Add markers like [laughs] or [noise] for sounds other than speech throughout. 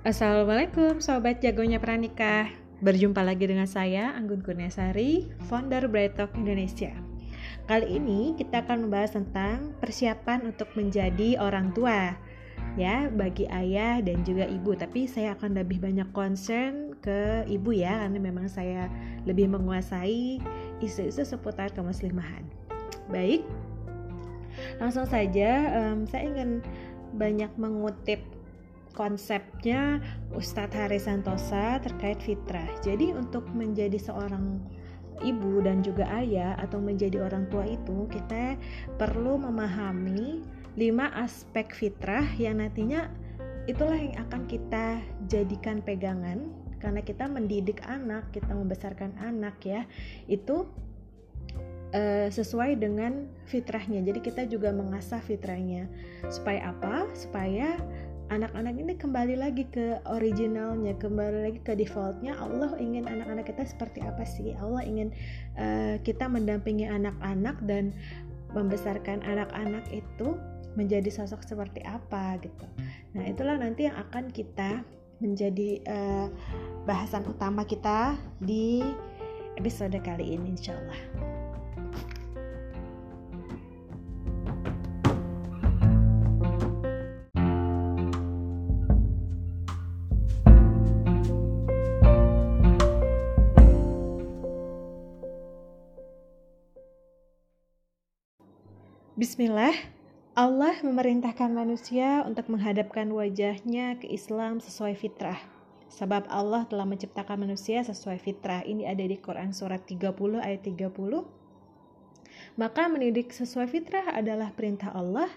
Assalamualaikum Sobat Jagonya Pranikah. Berjumpa lagi dengan saya Anggun Kurniasari Founder Bright Talk Indonesia. Kali ini kita akan membahas tentang persiapan untuk menjadi orang tua ya bagi ayah dan juga ibu. Tapi saya akan lebih banyak concern ke ibu ya karena memang saya lebih menguasai isu-isu seputar kemuslimahan. Baik langsung saja um, saya ingin banyak mengutip konsepnya Ustadz Haris Santosa terkait fitrah. Jadi untuk menjadi seorang ibu dan juga ayah atau menjadi orang tua itu kita perlu memahami lima aspek fitrah yang nantinya itulah yang akan kita jadikan pegangan karena kita mendidik anak, kita membesarkan anak ya. Itu uh, sesuai dengan fitrahnya. Jadi kita juga mengasah fitrahnya. Supaya apa? Supaya anak-anak ini kembali lagi ke originalnya, kembali lagi ke defaultnya. Allah ingin anak-anak kita seperti apa sih? Allah ingin uh, kita mendampingi anak-anak dan membesarkan anak-anak itu menjadi sosok seperti apa gitu. Nah itulah nanti yang akan kita menjadi uh, bahasan utama kita di episode kali ini insya Allah. Bismillah, Allah memerintahkan manusia untuk menghadapkan wajahnya ke Islam sesuai fitrah. Sebab Allah telah menciptakan manusia sesuai fitrah. Ini ada di Quran surat 30 ayat 30. Maka mendidik sesuai fitrah adalah perintah Allah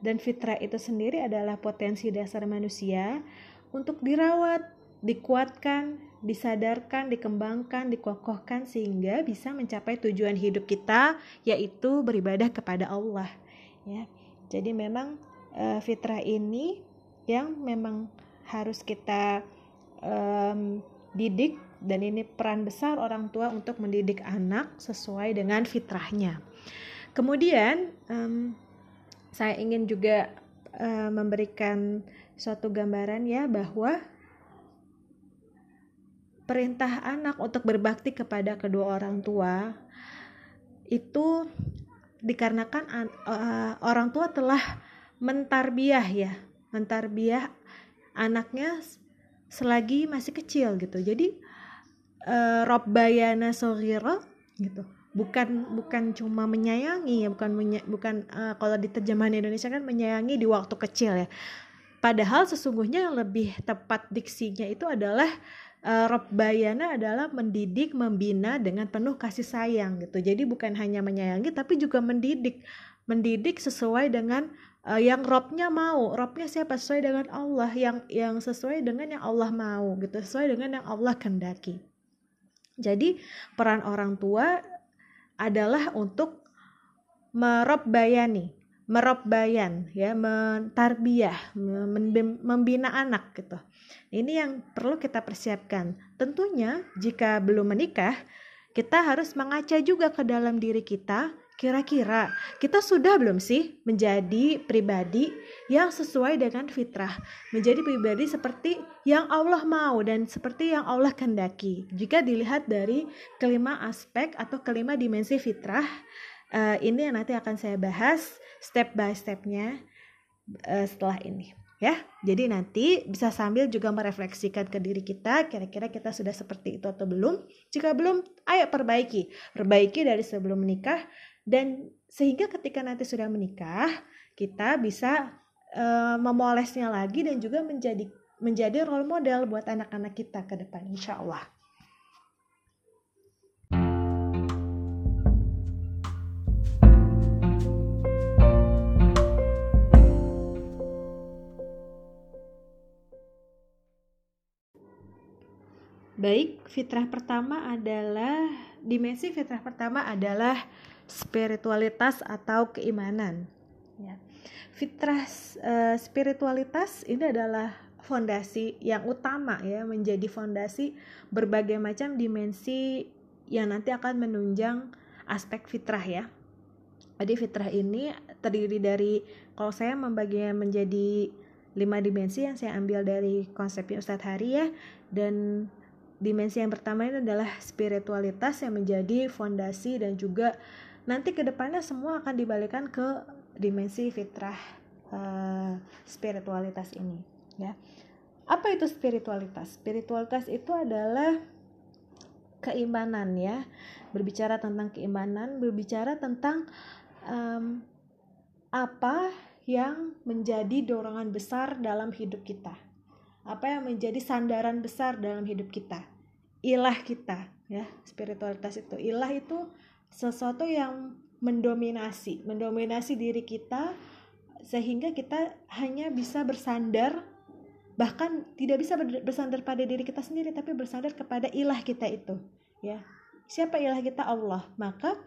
dan fitrah itu sendiri adalah potensi dasar manusia untuk dirawat, dikuatkan, disadarkan, dikembangkan, dikokohkan sehingga bisa mencapai tujuan hidup kita yaitu beribadah kepada Allah ya. Jadi memang uh, fitrah ini yang memang harus kita um, didik dan ini peran besar orang tua untuk mendidik anak sesuai dengan fitrahnya. Kemudian um, saya ingin juga uh, memberikan suatu gambaran ya bahwa perintah anak untuk berbakti kepada kedua orang tua itu dikarenakan uh, orang tua telah mentarbiah ya, mentarbiah anaknya selagi masih kecil gitu. Jadi uh, robbayana soghira gitu. Bukan bukan cuma menyayangi ya, bukan menya, bukan uh, kalau di terjemahan Indonesia kan menyayangi di waktu kecil ya. Padahal sesungguhnya yang lebih tepat diksinya itu adalah uh, Rob Bayana adalah mendidik, membina dengan penuh kasih sayang gitu. Jadi bukan hanya menyayangi tapi juga mendidik, mendidik sesuai dengan uh, yang Robnya mau. Robnya siapa sesuai dengan Allah, yang yang sesuai dengan yang Allah mau gitu, sesuai dengan yang Allah kehendaki. Jadi peran orang tua adalah untuk merob bayani, merob bayan, ya, mentarbiah, membina anak gitu. Ini yang perlu kita persiapkan. Tentunya jika belum menikah, kita harus mengaca juga ke dalam diri kita, kira-kira kita sudah belum sih menjadi pribadi yang sesuai dengan fitrah, menjadi pribadi seperti yang Allah mau dan seperti yang Allah kehendaki. Jika dilihat dari kelima aspek atau kelima dimensi fitrah, uh, ini yang nanti akan saya bahas step by stepnya uh, setelah ini ya. Jadi nanti bisa sambil juga merefleksikan ke diri kita, kira-kira kita sudah seperti itu atau belum. Jika belum, ayo perbaiki. Perbaiki dari sebelum menikah dan sehingga ketika nanti sudah menikah, kita bisa uh, memolesnya lagi dan juga menjadi menjadi role model buat anak-anak kita ke depan insya Allah. Baik, fitrah pertama adalah dimensi fitrah pertama adalah spiritualitas atau keimanan. Ya. Fitrah uh, spiritualitas ini adalah fondasi yang utama ya, menjadi fondasi berbagai macam dimensi yang nanti akan menunjang aspek fitrah ya. Jadi fitrah ini terdiri dari kalau saya membaginya menjadi lima dimensi yang saya ambil dari konsepnya Ustadz Hari ya dan dimensi yang pertama ini adalah spiritualitas yang menjadi fondasi dan juga nanti ke depannya semua akan dibalikan ke dimensi fitrah uh, spiritualitas ini ya. Apa itu spiritualitas? Spiritualitas itu adalah keimanan ya. Berbicara tentang keimanan berbicara tentang um, apa yang menjadi dorongan besar dalam hidup kita. Apa yang menjadi sandaran besar dalam hidup kita? Ilah kita, ya. Spiritualitas itu. Ilah itu sesuatu yang mendominasi, mendominasi diri kita sehingga kita hanya bisa bersandar bahkan tidak bisa bersandar pada diri kita sendiri tapi bersandar kepada ilah kita itu ya siapa ilah kita Allah maka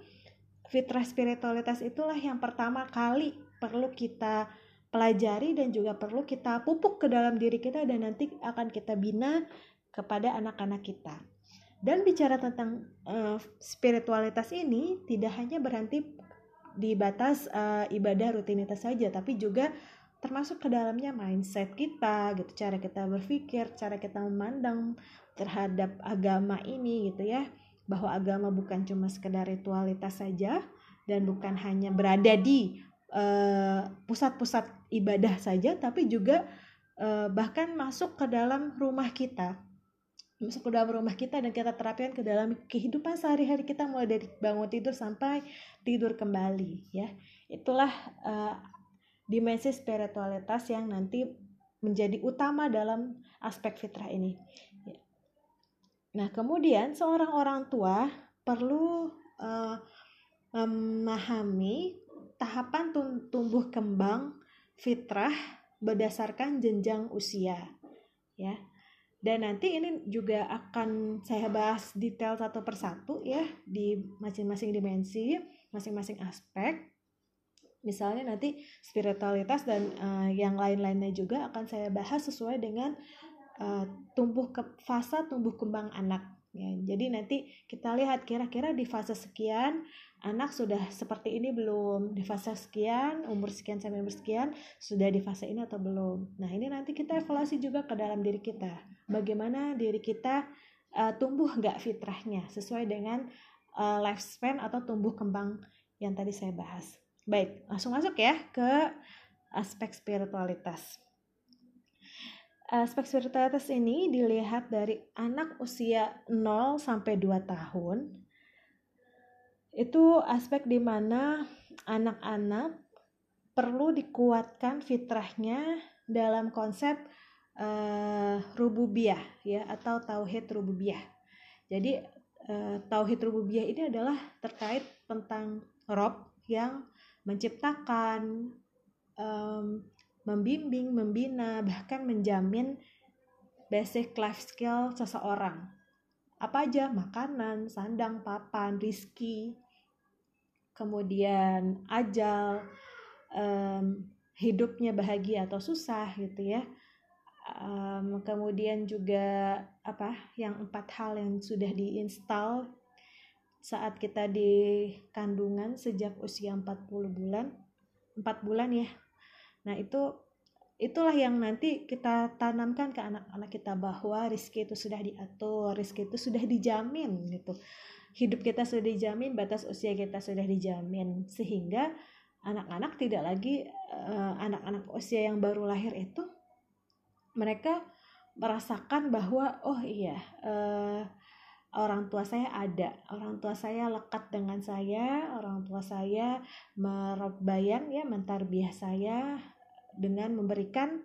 fitrah spiritualitas itulah yang pertama kali perlu kita pelajari dan juga perlu kita pupuk ke dalam diri kita dan nanti akan kita bina kepada anak-anak kita. Dan bicara tentang uh, spiritualitas ini tidak hanya berhenti di batas uh, ibadah rutinitas saja, tapi juga termasuk ke dalamnya mindset kita, gitu, cara kita berpikir, cara kita memandang terhadap agama ini, gitu ya, bahwa agama bukan cuma sekedar ritualitas saja dan bukan hanya berada di pusat-pusat uh, ibadah saja tapi juga uh, bahkan masuk ke dalam rumah kita. Masuk ke dalam rumah kita dan kita terapkan ke dalam kehidupan sehari-hari kita mulai dari bangun tidur sampai tidur kembali ya. Itulah uh, dimensi spiritualitas yang nanti menjadi utama dalam aspek fitrah ini. Nah kemudian seorang orang tua perlu uh, memahami tahapan tumbuh kembang fitrah berdasarkan jenjang usia ya. Dan nanti ini juga akan saya bahas detail satu persatu ya di masing-masing dimensi masing-masing aspek. Misalnya nanti spiritualitas dan uh, yang lain-lainnya juga akan saya bahas sesuai dengan uh, tumbuh ke fase tumbuh kembang anak ya. Jadi nanti kita lihat kira-kira di fase sekian anak sudah seperti ini belum? Di fase sekian umur sekian sampai umur sekian sudah di fase ini atau belum? Nah ini nanti kita evaluasi juga ke dalam diri kita. Bagaimana diri kita uh, tumbuh nggak fitrahnya sesuai dengan uh, lifespan atau tumbuh kembang yang tadi saya bahas. Baik langsung masuk ya ke aspek spiritualitas. Aspek spiritualitas ini dilihat dari anak usia 0 sampai 2 tahun itu aspek di mana anak-anak perlu dikuatkan fitrahnya dalam konsep uh, rububiyah ya atau tauhid rububiyah. Jadi uh, tauhid rububiyah ini adalah terkait tentang Rob yang menciptakan, um, membimbing, membina, bahkan menjamin basic life skill seseorang. Apa aja? Makanan, sandang, papan, rizki, kemudian ajal um, hidupnya bahagia atau susah gitu ya. Um, kemudian juga apa yang empat hal yang sudah diinstal saat kita di kandungan sejak usia 40 bulan 4 bulan ya. Nah itu itulah yang nanti kita tanamkan ke anak-anak kita bahwa rizki itu sudah diatur rizki itu sudah dijamin gitu hidup kita sudah dijamin, batas usia kita sudah dijamin, sehingga anak-anak tidak lagi eh, anak-anak uh, usia yang baru lahir itu mereka merasakan bahwa oh iya uh, orang tua saya ada, orang tua saya lekat dengan saya, orang tua saya merobayan ya mentarbiah saya dengan memberikan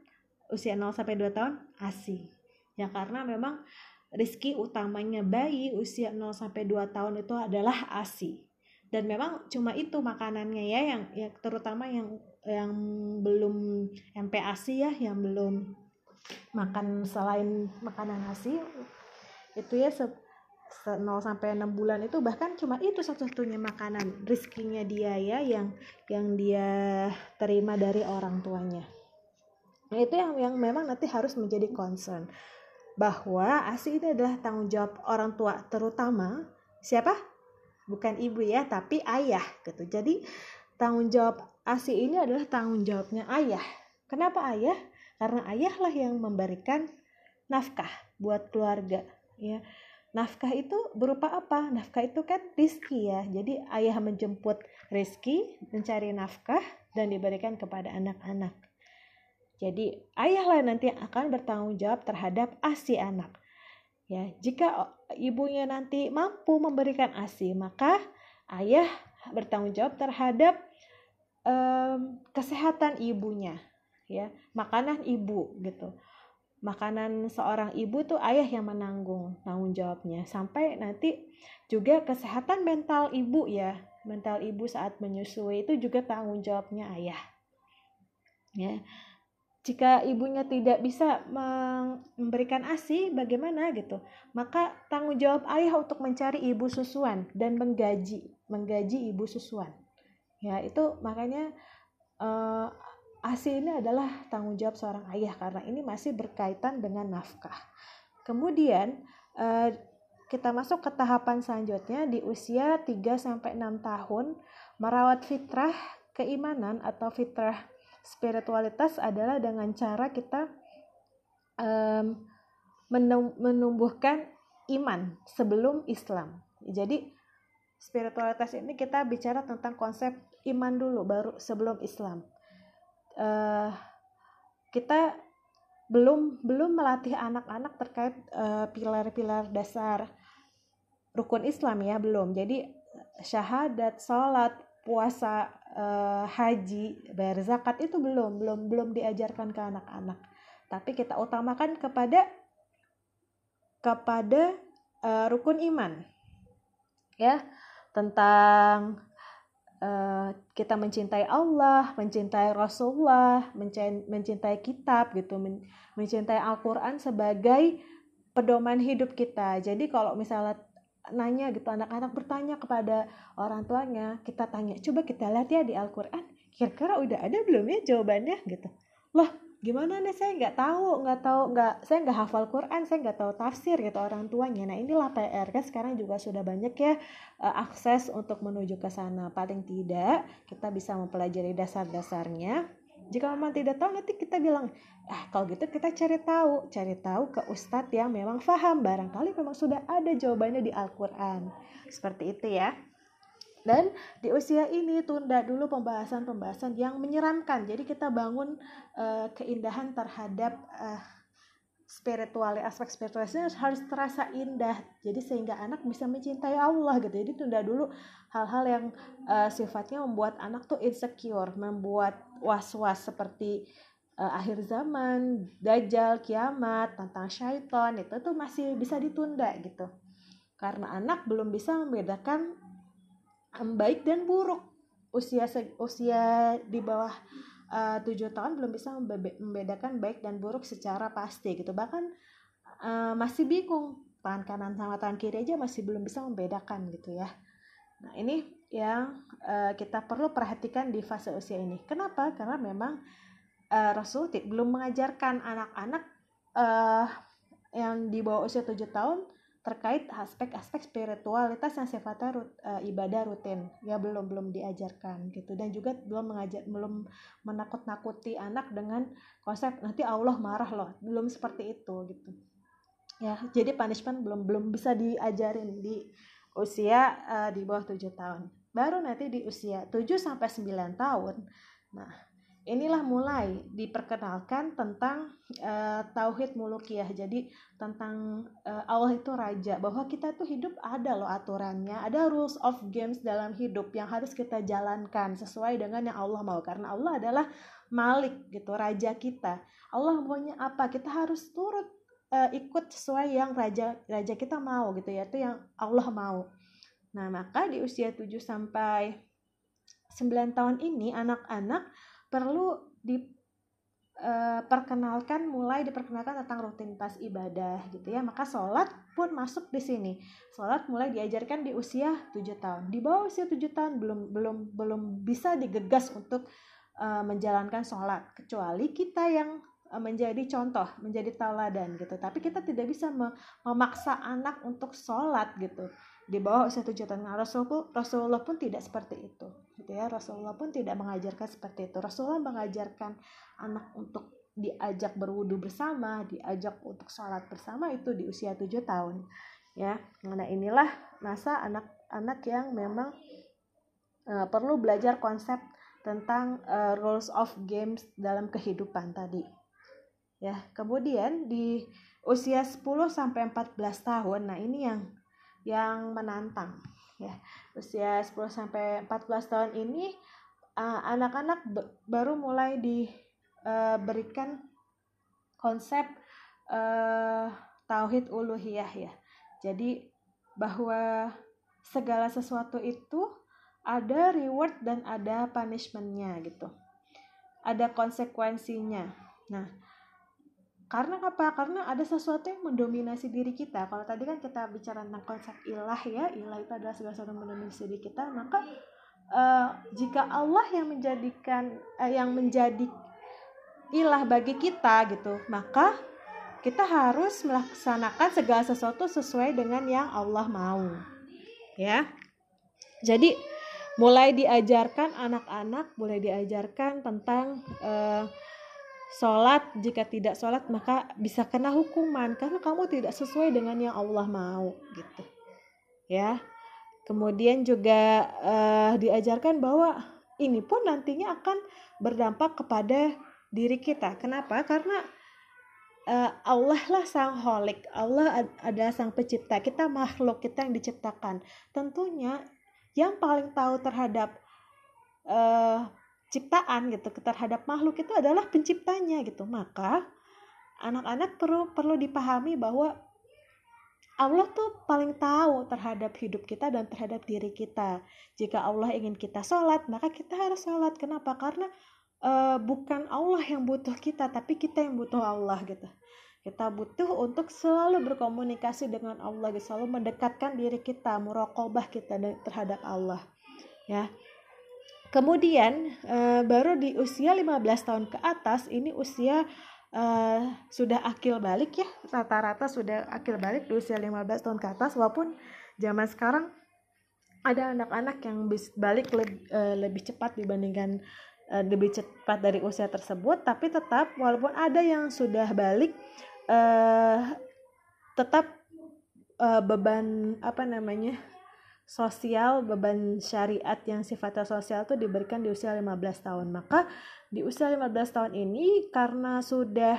usia 0 sampai 2 tahun ASI. Ya karena memang rizki utamanya bayi usia 0 sampai 2 tahun itu adalah ASI. Dan memang cuma itu makanannya ya yang ya terutama yang yang belum MPASI ya, yang belum makan selain makanan ASI itu ya se, 0 sampai 6 bulan itu bahkan cuma itu satu-satunya makanan rizkinya dia ya yang yang dia terima dari orang tuanya. Nah, itu yang yang memang nanti harus menjadi concern bahwa ASI ini adalah tanggung jawab orang tua terutama siapa? Bukan ibu ya, tapi ayah gitu. Jadi tanggung jawab ASI ini adalah tanggung jawabnya ayah. Kenapa ayah? karena ayahlah yang memberikan nafkah buat keluarga ya nafkah itu berupa apa nafkah itu kan rizki ya jadi ayah menjemput rizki mencari nafkah dan diberikan kepada anak-anak jadi ayahlah nanti akan bertanggung jawab terhadap asi anak. Ya jika ibunya nanti mampu memberikan asi maka ayah bertanggung jawab terhadap um, kesehatan ibunya. Ya makanan ibu gitu. Makanan seorang ibu tuh ayah yang menanggung tanggung jawabnya. Sampai nanti juga kesehatan mental ibu ya. Mental ibu saat menyusui itu juga tanggung jawabnya ayah. Ya jika ibunya tidak bisa memberikan asi bagaimana gitu maka tanggung jawab ayah untuk mencari ibu susuan dan menggaji menggaji ibu susuan ya itu makanya uh, ASI ini adalah tanggung jawab seorang ayah karena ini masih berkaitan dengan nafkah. Kemudian eh, kita masuk ke tahapan selanjutnya di usia 3 sampai 6 tahun merawat fitrah keimanan atau fitrah spiritualitas adalah dengan cara kita um, menumbuhkan iman sebelum Islam. Jadi spiritualitas ini kita bicara tentang konsep iman dulu baru sebelum Islam uh, kita belum belum melatih anak-anak terkait pilar pilar-pilar dasar rukun Islam ya belum jadi syahadat salat puasa uh, haji bayar zakat itu belum belum belum diajarkan ke anak-anak tapi kita utamakan kepada kepada uh, rukun iman ya tentang uh, kita mencintai Allah, mencintai Rasulullah, mencintai kitab gitu, mencintai Al-Qur'an sebagai pedoman hidup kita. Jadi kalau misalnya nanya gitu anak-anak bertanya kepada orang tuanya, kita tanya, coba kita lihat ya di Al-Qur'an, kira-kira udah ada belum ya jawabannya? Gitu. Loh, gimana nih? Saya nggak tahu nggak tahu nggak saya nggak hafal Quran saya nggak tahu tafsir gitu orang tuanya. Nah inilah PR kan sekarang juga sudah banyak ya uh, akses untuk menuju ke sana. Paling tidak kita bisa mempelajari dasar-dasarnya jika memang tidak tahu nanti kita bilang ah kalau gitu kita cari tahu cari tahu ke ustadz yang memang faham barangkali memang sudah ada jawabannya di Al-Quran seperti itu ya dan di usia ini tunda dulu pembahasan-pembahasan yang menyeramkan. Jadi kita bangun uh, keindahan terhadap uh, spiritual aspek spiritualitasnya harus terasa indah. Jadi sehingga anak bisa mencintai Allah gitu. Jadi tunda dulu hal-hal yang uh, sifatnya membuat anak tuh insecure, membuat was-was seperti uh, akhir zaman, dajjal, kiamat, tentang syaitan itu tuh masih bisa ditunda gitu. Karena anak belum bisa membedakan baik dan buruk. Usia usia di bawah eh, tujuh tahun belum bisa membedakan baik dan buruk secara pasti gitu. Bahkan uh, masih bingung tangan kanan sama tangan kiri aja masih belum bisa membedakan gitu ya nah ini yang uh, kita perlu perhatikan di fase usia ini. Kenapa? Karena memang uh, Rasul belum mengajarkan anak-anak uh, yang di bawah usia tujuh tahun terkait aspek-aspek spiritualitas yang sifatnya rut, uh, ibadah rutin. Ya belum belum diajarkan gitu. Dan juga belum mengajar belum menakut-nakuti anak dengan konsep nanti Allah marah loh. Belum seperti itu gitu. Ya jadi punishment belum belum bisa diajarin di usia uh, di bawah 7 tahun baru nanti di usia 7 sampai 9 tahun nah inilah mulai diperkenalkan tentang uh, tauhid mulukiyah. Jadi tentang uh, Allah itu raja, bahwa kita tuh hidup ada loh aturannya, ada rules of games dalam hidup yang harus kita jalankan sesuai dengan yang Allah mau karena Allah adalah Malik gitu, raja kita. Allah maunya apa? Kita harus turut uh, ikut sesuai yang raja raja kita mau gitu ya, itu yang Allah mau. Nah, maka di usia 7 sampai 9 tahun ini anak-anak perlu diperkenalkan eh, uh, mulai diperkenalkan tentang rutinitas ibadah gitu ya. Maka sholat pun masuk di sini. Sholat mulai diajarkan di usia 7 tahun. Di bawah usia 7 tahun belum belum belum bisa digegas untuk uh, menjalankan sholat. Kecuali kita yang menjadi contoh, menjadi teladan gitu. Tapi kita tidak bisa memaksa anak untuk sholat gitu di bawah usia tujuh tahun. Nah, Rasul Rasulullah pun tidak seperti itu, gitu ya. Rasulullah pun tidak mengajarkan seperti itu. Rasulullah mengajarkan anak untuk diajak berwudu bersama, diajak untuk sholat bersama itu di usia 7 tahun. Ya, karena inilah masa anak-anak yang memang uh, perlu belajar konsep tentang uh, rules of games dalam kehidupan tadi. Ya, kemudian di usia 10 sampai 14 tahun, nah ini yang yang menantang ya. Usia 10 sampai 14 tahun ini uh, anak-anak baru mulai diberikan uh, konsep uh, tauhid uluhiyah ya. Jadi bahwa segala sesuatu itu ada reward dan ada punishmentnya gitu. Ada konsekuensinya. Nah, karena apa? Karena ada sesuatu yang mendominasi diri kita. Kalau tadi kan kita bicara tentang konsep ilah ya, ilah itu adalah segala sesuatu yang mendominasi diri kita, maka uh, jika Allah yang menjadikan uh, yang menjadi ilah bagi kita gitu, maka kita harus melaksanakan segala sesuatu sesuai dengan yang Allah mau. Ya. Jadi mulai diajarkan anak-anak, mulai diajarkan tentang uh, sholat jika tidak sholat maka bisa kena hukuman karena kamu tidak sesuai dengan yang Allah mau gitu ya Kemudian juga uh, diajarkan bahwa ini pun nantinya akan berdampak kepada diri kita. Kenapa? Karena uh, Allah lah sang holik, Allah ada sang pencipta. Kita makhluk, kita yang diciptakan. Tentunya yang paling tahu terhadap uh, ciptaan gitu, terhadap makhluk itu adalah penciptanya gitu. Maka anak-anak perlu perlu dipahami bahwa Allah tuh paling tahu terhadap hidup kita dan terhadap diri kita. Jika Allah ingin kita sholat, maka kita harus sholat. Kenapa? Karena uh, bukan Allah yang butuh kita, tapi kita yang butuh Allah gitu. Kita butuh untuk selalu berkomunikasi dengan Allah, gitu. selalu mendekatkan diri kita, murokobah kita terhadap Allah. Ya. Kemudian uh, baru di usia 15 tahun ke atas ini usia uh, sudah akil balik ya rata-rata sudah akil balik di usia 15 tahun ke atas walaupun zaman sekarang ada anak-anak yang balik lebih, uh, lebih cepat dibandingkan lebih cepat dari usia tersebut tapi tetap walaupun ada yang sudah balik tetap beban apa namanya sosial beban syariat yang sifatnya sosial itu diberikan di usia 15 tahun. Maka di usia 15 tahun ini karena sudah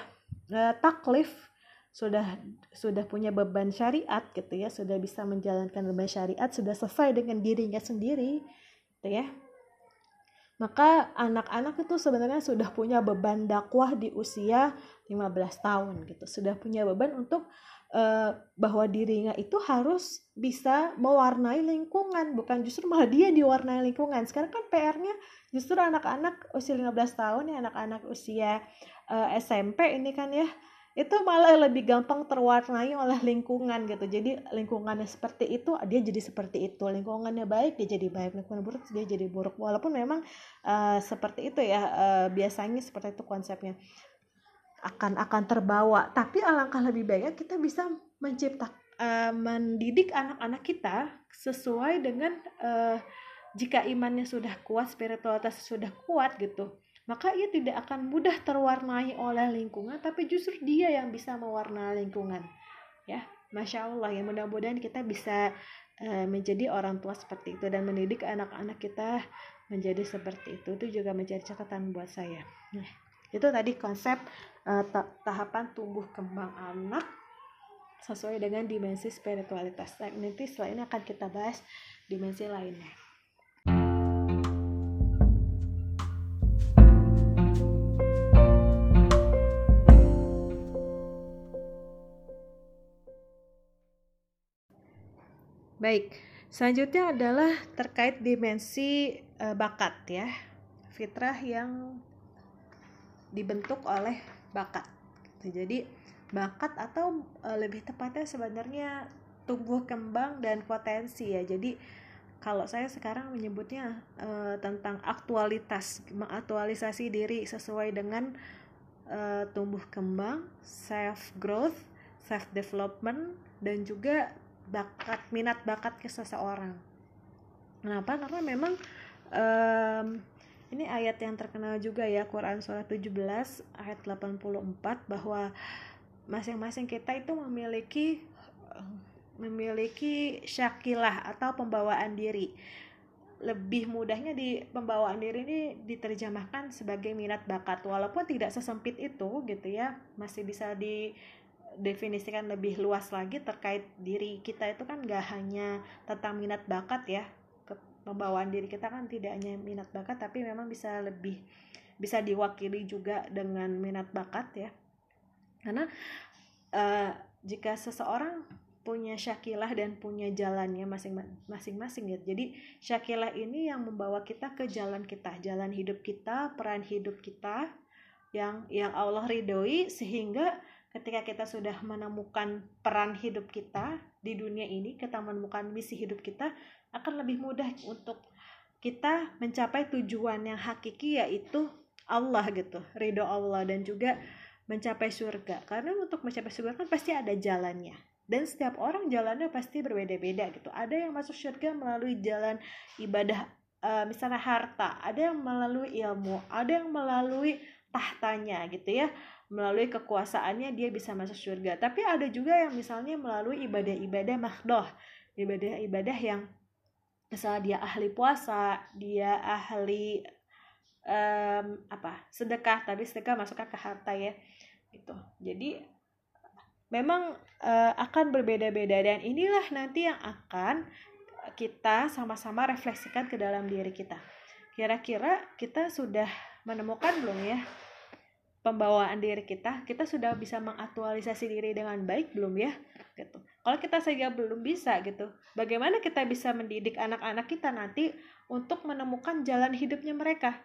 uh, taklif sudah sudah punya beban syariat gitu ya sudah bisa menjalankan beban syariat sudah selesai dengan dirinya sendiri gitu ya maka anak-anak itu sebenarnya sudah punya beban dakwah di usia 15 tahun gitu. Sudah punya beban untuk uh, bahwa dirinya itu harus bisa mewarnai lingkungan bukan justru malah dia diwarnai lingkungan. Sekarang kan PR-nya justru anak-anak usia 15 tahun ya anak-anak usia uh, eh, SMP ini kan ya itu malah lebih gampang terwarnai oleh lingkungan gitu. Jadi lingkungannya seperti itu dia jadi seperti itu. Lingkungannya baik dia jadi baik. Lingkungan buruk dia jadi buruk. Walaupun memang uh, seperti itu ya uh, biasanya seperti itu konsepnya. Akan akan terbawa. Tapi alangkah lebih baiknya kita bisa mencipta uh, mendidik anak-anak kita sesuai dengan uh, jika imannya sudah kuat spiritualitas sudah kuat gitu maka ia tidak akan mudah terwarnai oleh lingkungan tapi justru dia yang bisa mewarnai lingkungan ya masya allah ya mudah-mudahan kita bisa uh, menjadi orang tua seperti itu dan mendidik anak-anak kita menjadi seperti itu itu juga menjadi catatan buat saya nah, itu tadi konsep uh, tahapan tumbuh kembang anak sesuai dengan dimensi spiritualitas. Nah, nanti setelah akan kita bahas dimensi lainnya. Baik, selanjutnya adalah terkait dimensi uh, bakat ya. Fitrah yang dibentuk oleh bakat. Jadi bakat atau e, lebih tepatnya sebenarnya tumbuh kembang dan potensi ya. Jadi kalau saya sekarang menyebutnya e, tentang aktualitas, mengaktualisasi diri sesuai dengan e, tumbuh kembang, self growth, self development dan juga bakat minat bakat ke seseorang. Kenapa? Karena memang um, ini ayat yang terkenal juga ya Quran surah 17 ayat 84 bahwa masing-masing kita itu memiliki memiliki syakilah atau pembawaan diri lebih mudahnya di pembawaan diri ini diterjemahkan sebagai minat bakat walaupun tidak sesempit itu gitu ya masih bisa didefinisikan lebih luas lagi terkait diri kita itu kan gak hanya tentang minat bakat ya pembawaan diri kita kan tidak hanya minat bakat tapi memang bisa lebih bisa diwakili juga dengan minat bakat ya karena uh, jika seseorang punya syakilah dan punya jalannya masing-masing ya. Jadi syakilah ini yang membawa kita ke jalan kita, jalan hidup kita, peran hidup kita yang yang Allah ridhoi sehingga ketika kita sudah menemukan peran hidup kita di dunia ini, kita menemukan misi hidup kita akan lebih mudah untuk kita mencapai tujuan yang hakiki yaitu Allah gitu, ridho Allah dan juga mencapai surga. Karena untuk mencapai surga kan pasti ada jalannya. Dan setiap orang jalannya pasti berbeda-beda gitu. Ada yang masuk surga melalui jalan ibadah uh, misalnya harta ada yang melalui ilmu ada yang melalui tahtanya gitu ya melalui kekuasaannya dia bisa masuk surga. Tapi ada juga yang misalnya melalui ibadah-ibadah mahdoh ibadah-ibadah yang misalnya dia ahli puasa dia ahli um, apa sedekah tapi sedekah masuknya ke harta ya gitu. Jadi memang uh, akan berbeda-beda. Dan inilah nanti yang akan kita sama-sama refleksikan ke dalam diri kita. Kira-kira kita sudah menemukan belum ya pembawaan diri kita? Kita sudah bisa mengaktualisasi diri dengan baik belum ya? Gitu. Kalau kita saja belum bisa gitu, bagaimana kita bisa mendidik anak-anak kita nanti untuk menemukan jalan hidupnya mereka?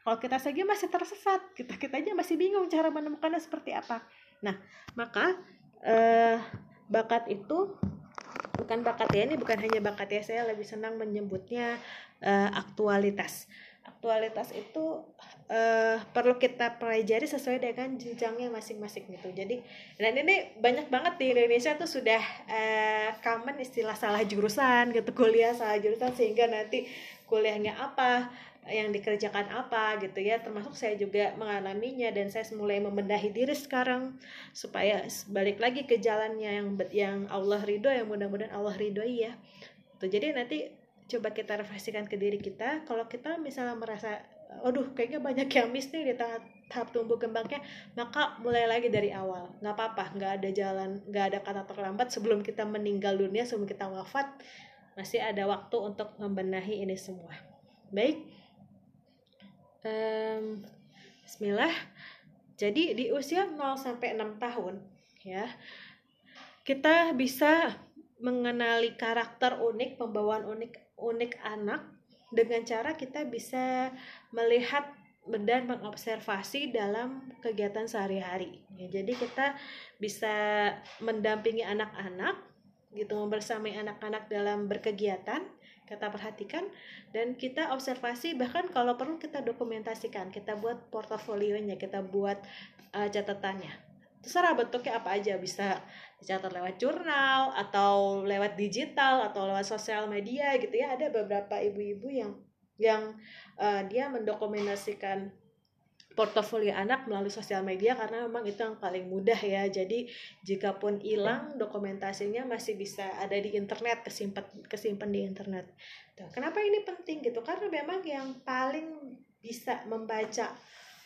Kalau kita saja masih tersesat, kita kita aja masih bingung cara menemukannya seperti apa. Nah, maka uh, bakat itu bukan bakat ya ini bukan hanya bakat ya saya lebih senang menyebutnya uh, aktualitas aktualitas itu uh, perlu kita pelajari sesuai dengan jenjangnya masing-masing gitu. Jadi dan ini banyak banget di Indonesia tuh sudah uh, common istilah salah jurusan gitu kuliah salah jurusan sehingga nanti kuliahnya apa yang dikerjakan apa gitu ya. Termasuk saya juga mengalaminya dan saya mulai membenahi diri sekarang supaya balik lagi ke jalannya yang yang Allah ridho yang mudah-mudahan Allah ridhoi ya. Tuh jadi nanti coba kita refleksikan ke diri kita kalau kita misalnya merasa aduh kayaknya banyak yang miss nih di tahap, tahap tumbuh kembangnya maka mulai lagi dari awal. Nggak apa-apa nggak ada jalan nggak ada kata terlambat sebelum kita meninggal dunia sebelum kita wafat masih ada waktu untuk membenahi ini semua. Baik. Um, Bismillah. Jadi di usia 0 sampai 6 tahun ya kita bisa mengenali karakter unik pembawaan unik unik anak dengan cara kita bisa melihat dan mengobservasi dalam kegiatan sehari-hari. Ya, jadi kita bisa mendampingi anak-anak gitu membersamai anak-anak dalam berkegiatan kita perhatikan dan kita observasi bahkan kalau perlu kita dokumentasikan kita buat portofolionya kita buat uh, catatannya terserah bentuknya apa aja? Bisa dicatat lewat jurnal atau lewat digital atau lewat sosial media gitu ya. Ada beberapa ibu-ibu yang yang uh, dia mendokumentasikan portofolio anak melalui sosial media karena memang itu yang paling mudah ya. Jadi jika pun hilang dokumentasinya masih bisa ada di internet kesimpan kesimpan di internet. Kenapa ini penting gitu? Karena memang yang paling bisa membaca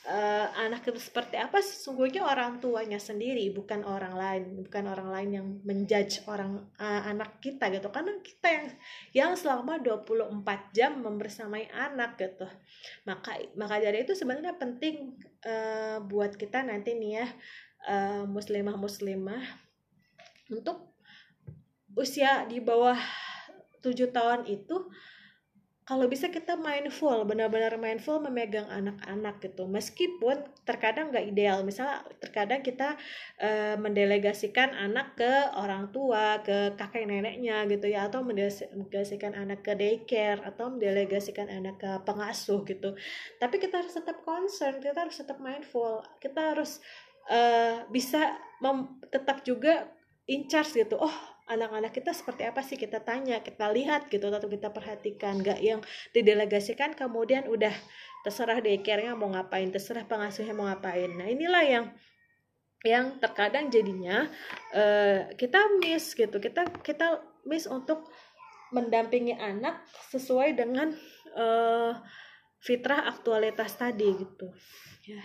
uh, anak itu seperti apa sesungguhnya orang tuanya sendiri bukan orang lain. Bukan orang lain yang menjudge orang uh, anak kita gitu. Karena kita yang yang selama 24 jam membersamai anak gitu. Maka maka dari itu sebenarnya penting uh, buat kita nanti nih ya uh, muslimah muslimah untuk usia di bawah tujuh tahun itu kalau bisa kita mindful benar-benar mindful memegang anak-anak gitu. Meskipun terkadang nggak ideal. Misalnya terkadang kita uh, mendelegasikan anak ke orang tua ke kakek neneknya gitu ya atau mendelegasikan anak ke daycare atau mendelegasikan anak ke pengasuh gitu. Tapi kita harus tetap concern kita harus tetap mindful. Kita harus uh, bisa tetap juga in charge gitu. Oh anak-anak kita seperti apa sih? Kita tanya kita lihat gitu atau kita perhatikan. Nggak yang didelegasikan kemudian udah terserah daycare mau ngapain terserah pengasuhnya mau ngapain. Nah inilah yang yang terkadang jadinya uh, kita miss gitu. Kita kita miss untuk mendampingi anak sesuai dengan uh, fitrah aktualitas tadi gitu. Ya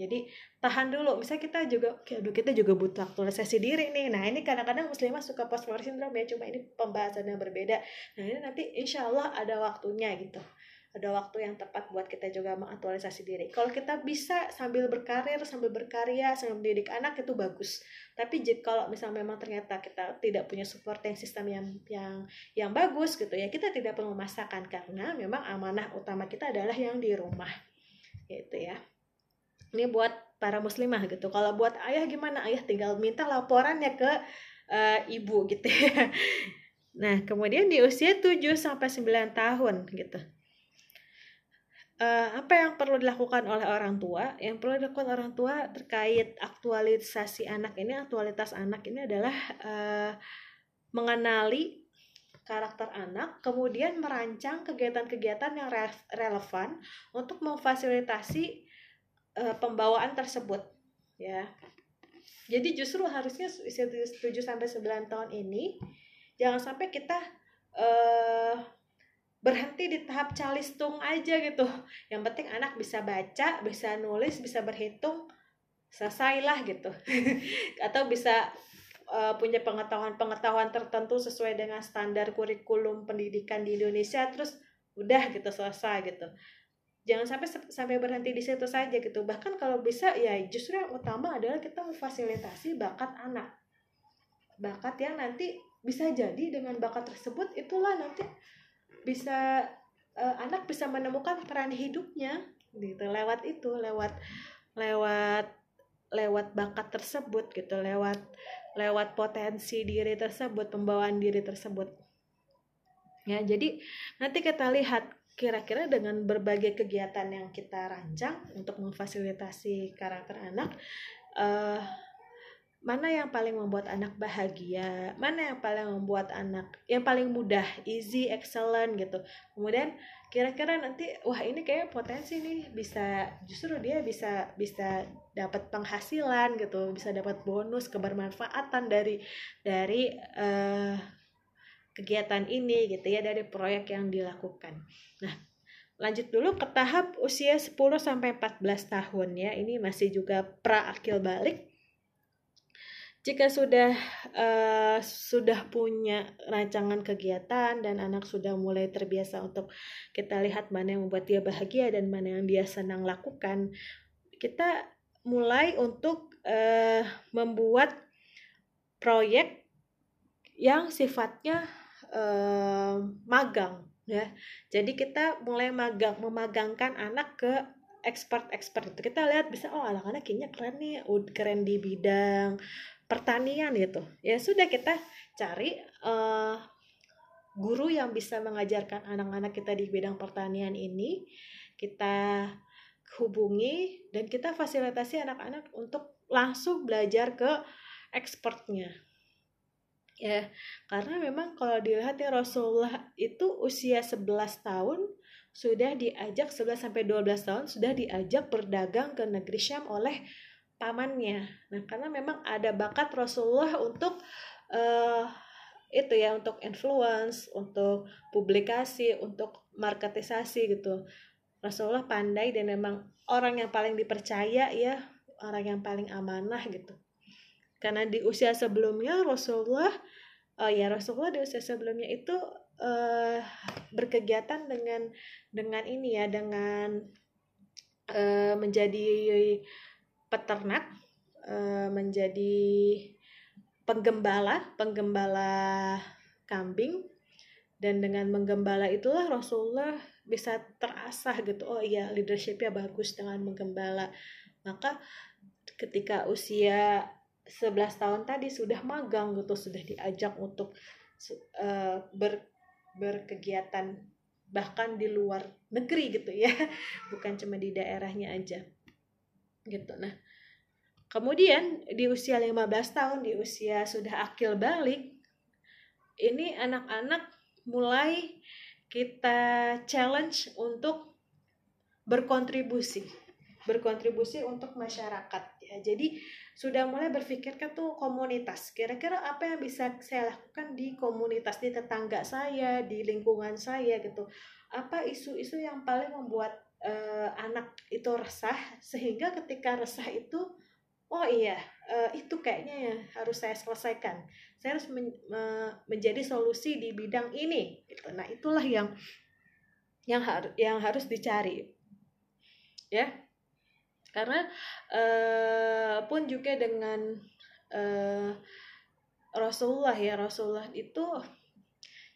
jadi tahan dulu misalnya kita juga aduh kita juga butuh aktualisasi diri nih nah ini kadang-kadang muslimah suka post war syndrome ya cuma ini pembahasan yang berbeda nah ini nanti insya Allah ada waktunya gitu ada waktu yang tepat buat kita juga mengaktualisasi diri. Kalau kita bisa sambil berkarir, sambil berkarya, sambil mendidik anak itu bagus. Tapi kalau misalnya memang ternyata kita tidak punya supporting system yang yang yang bagus gitu ya, kita tidak perlu memaksakan karena memang amanah utama kita adalah yang di rumah. Gitu ya. Ini buat para muslimah gitu. Kalau buat ayah gimana? Ayah tinggal minta laporannya ke uh, ibu gitu ya. [laughs] Nah, kemudian di usia 7 sampai 9 tahun gitu uh, apa yang perlu dilakukan oleh orang tua? Yang perlu dilakukan orang tua terkait aktualisasi anak ini, aktualitas anak ini adalah uh, mengenali karakter anak, kemudian merancang kegiatan-kegiatan yang re relevan untuk memfasilitasi uh, pembawaan tersebut, ya. Jadi justru harusnya usia 7 sampai 9 tahun ini jangan sampai kita uh, berhenti di tahap calistung aja gitu. Yang penting anak bisa baca bisa nulis bisa berhitung selesailah gitu. [laughs] Atau bisa uh, punya pengetahuan-pengetahuan tertentu sesuai dengan standar kurikulum pendidikan di Indonesia terus udah gitu selesai gitu jangan sampai sampai berhenti di situ saja gitu. Bahkan kalau bisa ya justru yang utama adalah kita memfasilitasi bakat anak. Bakat yang nanti bisa jadi dengan bakat tersebut itulah nanti bisa uh, anak bisa menemukan peran hidupnya gitu lewat itu lewat lewat lewat bakat tersebut gitu lewat lewat potensi diri tersebut pembawaan diri tersebut. Ya jadi nanti kita lihat kira-kira dengan berbagai kegiatan yang kita rancang untuk memfasilitasi karakter anak uh, mana yang paling membuat anak bahagia, mana yang paling membuat anak yang paling mudah, easy, excellent gitu. Kemudian kira-kira nanti wah ini kayak potensi nih bisa justru dia bisa bisa dapat penghasilan gitu, bisa dapat bonus kebermanfaatan dari dari uh, kegiatan ini gitu ya dari proyek yang dilakukan. Nah, lanjut dulu ke tahap usia 10 sampai 14 tahun ya. Ini masih juga pra akil balik jika sudah uh, sudah punya rancangan kegiatan dan anak sudah mulai terbiasa untuk kita lihat mana yang membuat dia bahagia dan mana yang dia senang lakukan, kita mulai untuk uh, membuat proyek yang sifatnya uh, magang ya. Jadi kita mulai magang memagangkan anak ke expert-expert itu. Kita lihat bisa oh anak-anak kayaknya keren nih keren di bidang pertanian gitu. Ya sudah kita cari uh, guru yang bisa mengajarkan anak-anak kita di bidang pertanian ini. Kita hubungi dan kita fasilitasi anak-anak untuk langsung belajar ke expertnya ya karena memang kalau dilihat ya Rasulullah itu usia 11 tahun sudah diajak 11 sampai 12 tahun sudah diajak berdagang ke negeri Syam oleh pamannya. Nah, karena memang ada bakat Rasulullah untuk uh, itu ya untuk influence, untuk publikasi, untuk marketisasi gitu. Rasulullah pandai dan memang orang yang paling dipercaya ya, orang yang paling amanah gitu. Karena di usia sebelumnya Rasulullah oh ya Rasulullah di usia sebelumnya itu uh, berkegiatan dengan dengan ini ya dengan uh, menjadi peternak uh, menjadi penggembala, penggembala kambing dan dengan menggembala itulah Rasulullah bisa terasah gitu. Oh iya, leadershipnya bagus dengan menggembala. Maka ketika usia 11 tahun tadi sudah magang gitu, sudah diajak untuk uh, ber berkegiatan bahkan di luar negeri gitu ya. [laughs] Bukan cuma di daerahnya aja gitu. Nah kemudian di usia 15 tahun di usia sudah akil balik ini anak-anak mulai kita challenge untuk berkontribusi berkontribusi untuk masyarakat ya. Jadi sudah mulai berpikirkan tuh komunitas. Kira-kira apa yang bisa saya lakukan di komunitas di tetangga saya di lingkungan saya gitu. Apa isu-isu yang paling membuat uh, anak itu resah sehingga ketika resah itu oh iya uh, itu kayaknya ya harus saya selesaikan. Saya harus men, menjadi solusi di bidang ini gitu. Nah itulah yang yang harus yang harus dicari. Ya karena uh, pun juga dengan uh, Rasulullah ya Rasulullah itu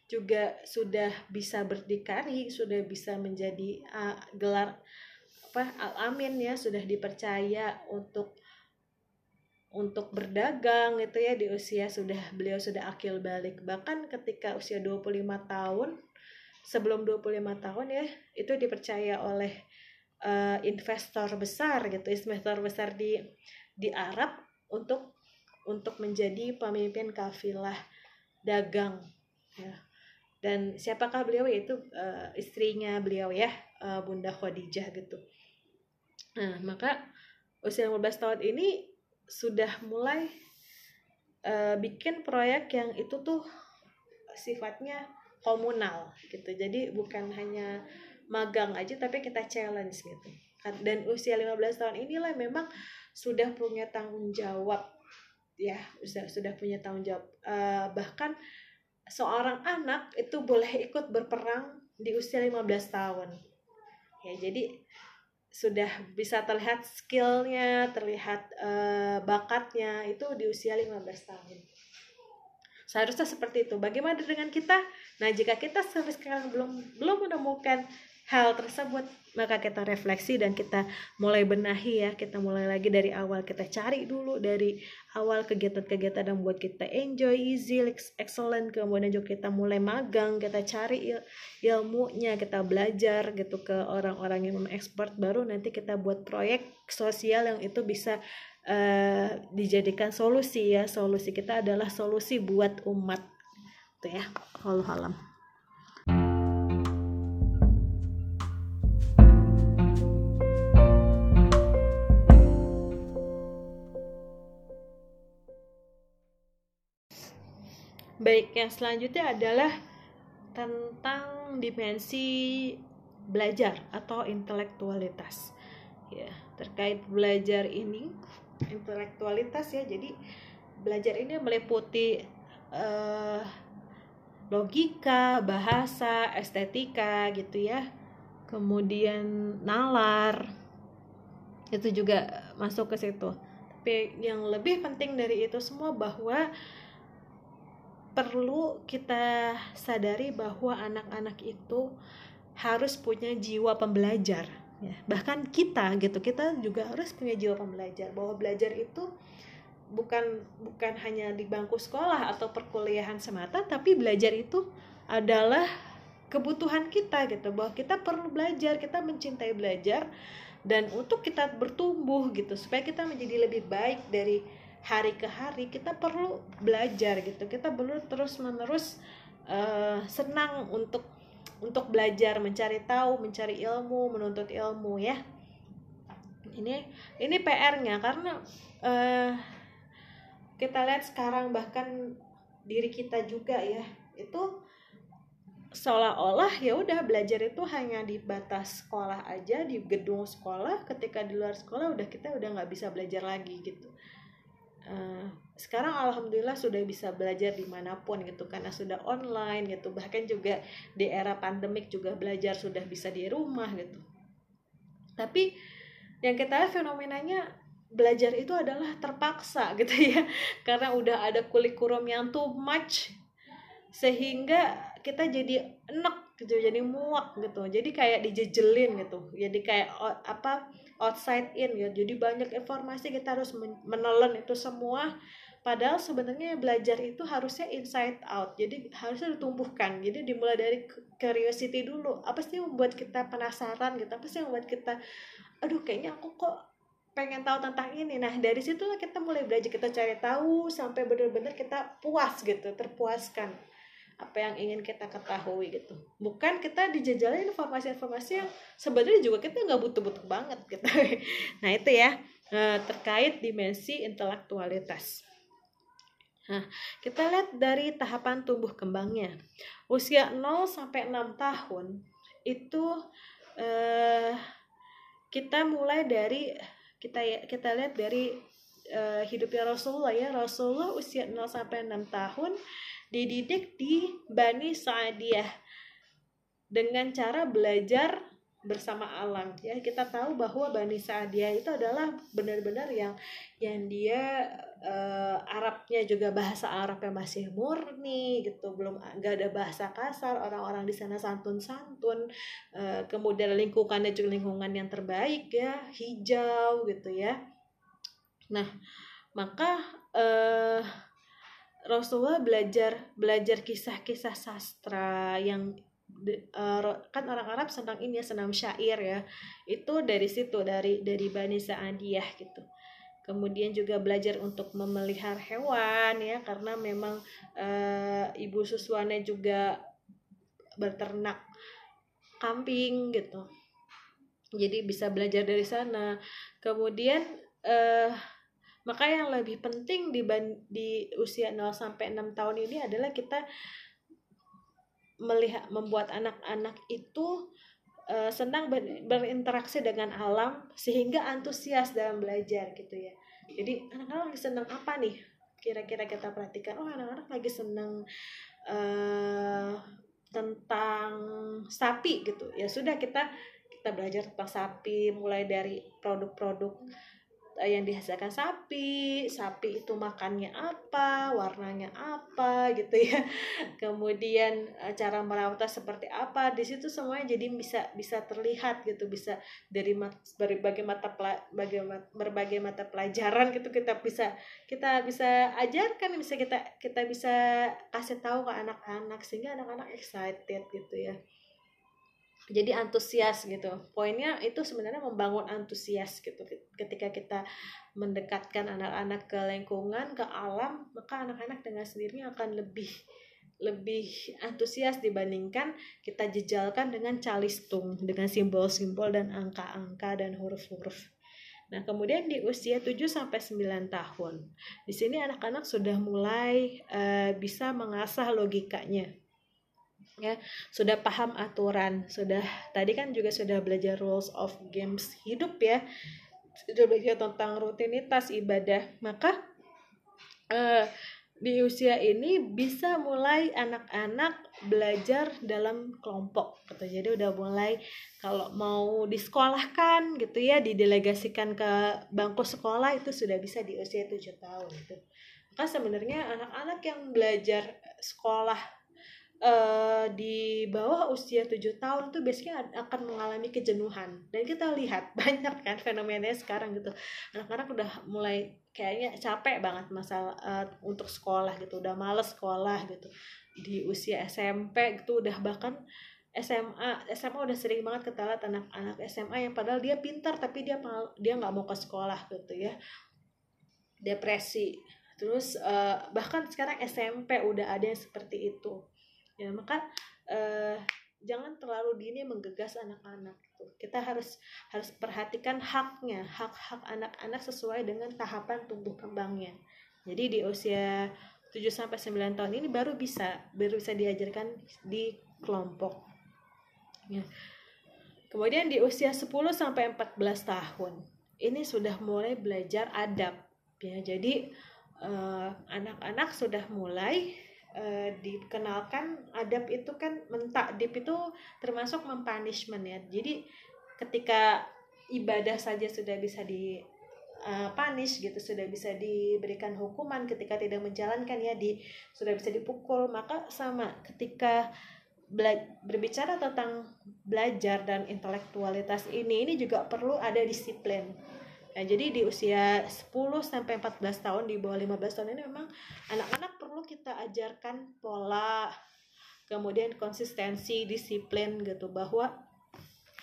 juga sudah bisa berdikari sudah bisa menjadi uh, gelar apa al amin ya sudah dipercaya untuk untuk berdagang itu ya di usia sudah beliau sudah akil balik. Bahkan ketika usia 25 tahun sebelum 25 tahun ya itu dipercaya oleh uh, investor besar gitu investor besar di di Arab untuk untuk menjadi pemimpin kafilah dagang ya. Dan siapakah beliau? Yaitu uh, istrinya beliau ya uh, Bunda Khadijah gitu. Nah maka usia 15 tahun ini sudah mulai uh, bikin proyek yang itu tuh sifatnya komunal gitu. Jadi bukan hanya magang aja tapi kita challenge gitu. Dan usia 15 tahun inilah memang sudah punya tanggung jawab ya sudah sudah punya tanggung jawab. Uh, bahkan seorang anak itu boleh ikut berperang di usia 15 tahun. Ya jadi sudah bisa terlihat skillnya terlihat uh, bakatnya itu di usia 15 tahun. Seharusnya seperti itu. Bagaimana dengan kita? Nah jika kita sampai sekarang belum belum menemukan hal tersebut maka kita refleksi dan kita mulai benahi ya. Kita mulai lagi dari awal kita cari dulu dari awal kegiatan-kegiatan yang buat kita enjoy easy excellent. Kemudian juga kita mulai magang kita cari il ilmunya kita belajar gitu ke orang-orang yang expert. Baru nanti kita buat proyek sosial yang itu bisa uh, dijadikan solusi ya. Solusi kita adalah solusi buat umat. Tuh ya. Allah alam Baik, yang selanjutnya adalah tentang dimensi belajar atau intelektualitas. Ya, terkait belajar ini, intelektualitas ya. Jadi belajar ini meliputi uh, logika, bahasa, estetika gitu ya. Kemudian nalar. Itu juga masuk ke situ. Tapi yang lebih penting dari itu semua bahwa perlu kita sadari bahwa anak-anak itu harus punya jiwa pembelajar ya. Bahkan kita gitu kita juga harus punya jiwa pembelajar. Bahwa belajar itu bukan bukan hanya di bangku sekolah atau perkuliahan semata tapi belajar itu adalah kebutuhan kita gitu. Bahwa kita perlu belajar kita mencintai belajar dan untuk kita bertumbuh gitu supaya kita menjadi lebih baik dari hari ke hari kita perlu belajar gitu. Kita perlu terus menerus uh, senang untuk untuk belajar mencari tahu mencari ilmu menuntut ilmu ya. Ini ini PR-nya karena uh, kita lihat sekarang bahkan diri kita juga ya itu seolah-olah ya udah belajar itu hanya di batas sekolah aja di gedung sekolah. Ketika di luar sekolah udah kita udah nggak bisa belajar lagi gitu uh, sekarang alhamdulillah sudah bisa belajar di mana pun gitu karena sudah online gitu. Bahkan juga di era pandemik juga belajar sudah bisa di rumah gitu. Tapi yang kita lihat fenomenanya belajar itu adalah terpaksa [laughs] gitu ya. Karena udah ada kurikulum yang too much sehingga kita jadi enek gitu jadi muak gitu. Jadi kayak dijejelin gitu. Jadi kayak apa outside in ya jadi banyak informasi kita harus menelan itu semua. Padahal sebenarnya belajar itu harusnya inside out. Jadi harusnya ditumbuhkan. Jadi dimulai dari curiosity dulu. Apa sih yang membuat kita penasaran gitu? Apa sih yang membuat kita aduh kayaknya aku kok pengen tahu tentang ini. Nah dari situlah kita mulai belajar. Kita cari tahu sampai benar-benar kita puas gitu terpuaskan apa yang ingin kita ketahui gitu. Bukan kita dijajalin informasi-informasi yang sebenarnya juga kita nggak butuh-butuh banget gitu. [laughs] Nah itu ya eh, terkait dimensi intelektualitas. Nah, kita lihat dari tahapan tumbuh kembangnya. Usia 0 sampai 6 tahun itu eh, kita mulai dari kita ya kita lihat dari uh, hidupnya Rasulullah ya. Rasulullah usia 0 sampai 6 tahun dididik di Bani Sa'diyah dengan cara belajar bersama alam. Ya kita tahu bahwa Bani Sa'diyah itu adalah benar-benar yang yang dia uh, Arabnya juga bahasa Arab yang masih murni gitu. Belum nggak ada bahasa kasar orang-orang di sana santun-santun uh, kemudian lingkungannya juga lingkungan yang terbaik ya hijau gitu ya. Nah maka uh, Rasulullah belajar belajar kisah-kisah sastra yang uh, kan orang Arab senang ini ya senang syair ya. Itu dari situ dari dari Bani Sa'adiyah gitu. Kemudian juga belajar untuk memelihara hewan ya karena memang uh, ibu susuannya juga berternak kambing gitu. Jadi bisa belajar dari sana. Kemudian uh, maka yang lebih penting di di usia 0 sampai 6 tahun ini adalah kita melihat membuat anak-anak itu uh, senang ber, berinteraksi dengan alam sehingga antusias dalam belajar gitu ya. Jadi anak-anak lagi senang apa nih? Kira-kira kita perhatikan oh anak-anak lagi senang uh, tentang sapi gitu. Ya sudah kita kita belajar tentang sapi mulai dari produk-produk yang dihasilkan sapi, sapi itu makannya apa, warnanya apa gitu ya. [laughs] Kemudian eh, cara merawatnya seperti apa, di situ semuanya jadi bisa bisa terlihat gitu, bisa dari berbagai mata berbagai, berbagai mata pelajaran gitu kita bisa kita bisa ajarkan, bisa kita kita bisa kasih tahu ke anak-anak sehingga anak-anak excited gitu ya jadi antusias gitu poinnya itu sebenarnya membangun antusias gitu ketika kita mendekatkan anak-anak ke lingkungan ke alam maka anak-anak dengan sendirinya akan lebih lebih antusias dibandingkan kita jejalkan dengan calistung dengan simbol-simbol dan angka-angka dan huruf-huruf. Nah, kemudian di usia 7 sampai 9 tahun. Di sini anak-anak sudah mulai uh, bisa mengasah logikanya ya sudah paham aturan sudah tadi kan juga sudah belajar rules of games hidup ya sudah belajar tentang rutinitas ibadah maka uh, di usia ini bisa mulai anak-anak belajar dalam kelompok gitu. Jadi udah mulai kalau mau disekolahkan gitu ya didelegasikan ke bangku sekolah itu sudah bisa di usia 7 tahun gitu. Maka sebenarnya anak-anak yang belajar sekolah uh, di bawah usia 7 tahun tuh biasanya akan mengalami kejenuhan. Dan kita lihat [laughs] banyak kan fenomenanya sekarang gitu. Anak-anak udah mulai kayaknya capek banget masalah uh, untuk sekolah gitu. Udah males sekolah gitu. Di usia SMP gitu udah bahkan SMA SMA udah sering banget kita lihat anak-anak SMA yang padahal dia pintar tapi dia dia nggak mau ke sekolah gitu ya. Depresi. Terus uh, bahkan sekarang SMP udah ada yang seperti itu ya maka uh, jangan terlalu dini menggegas anak-anak gitu. kita harus harus perhatikan haknya hak-hak anak-anak sesuai dengan tahapan tumbuh kembangnya. Jadi di usia 7 sampai 9 tahun ini baru bisa baru bisa diajarkan di kelompok. Ya. Kemudian di usia 10 sampai 14 tahun ini sudah mulai belajar adab. Ya jadi eh, anak-anak uh, sudah mulai uh, dikenalkan adab itu kan mentakdib itu termasuk mempunishment ya. Jadi ketika ibadah saja sudah bisa di uh, punish gitu sudah bisa diberikan hukuman ketika tidak menjalankan ya di sudah bisa dipukul maka sama ketika berbicara tentang belajar dan intelektualitas ini ini juga perlu ada disiplin. Nah, jadi di usia 10 sampai 14 tahun di bawah 15 tahun ini memang anak-anak kita ajarkan pola kemudian konsistensi, disiplin gitu bahwa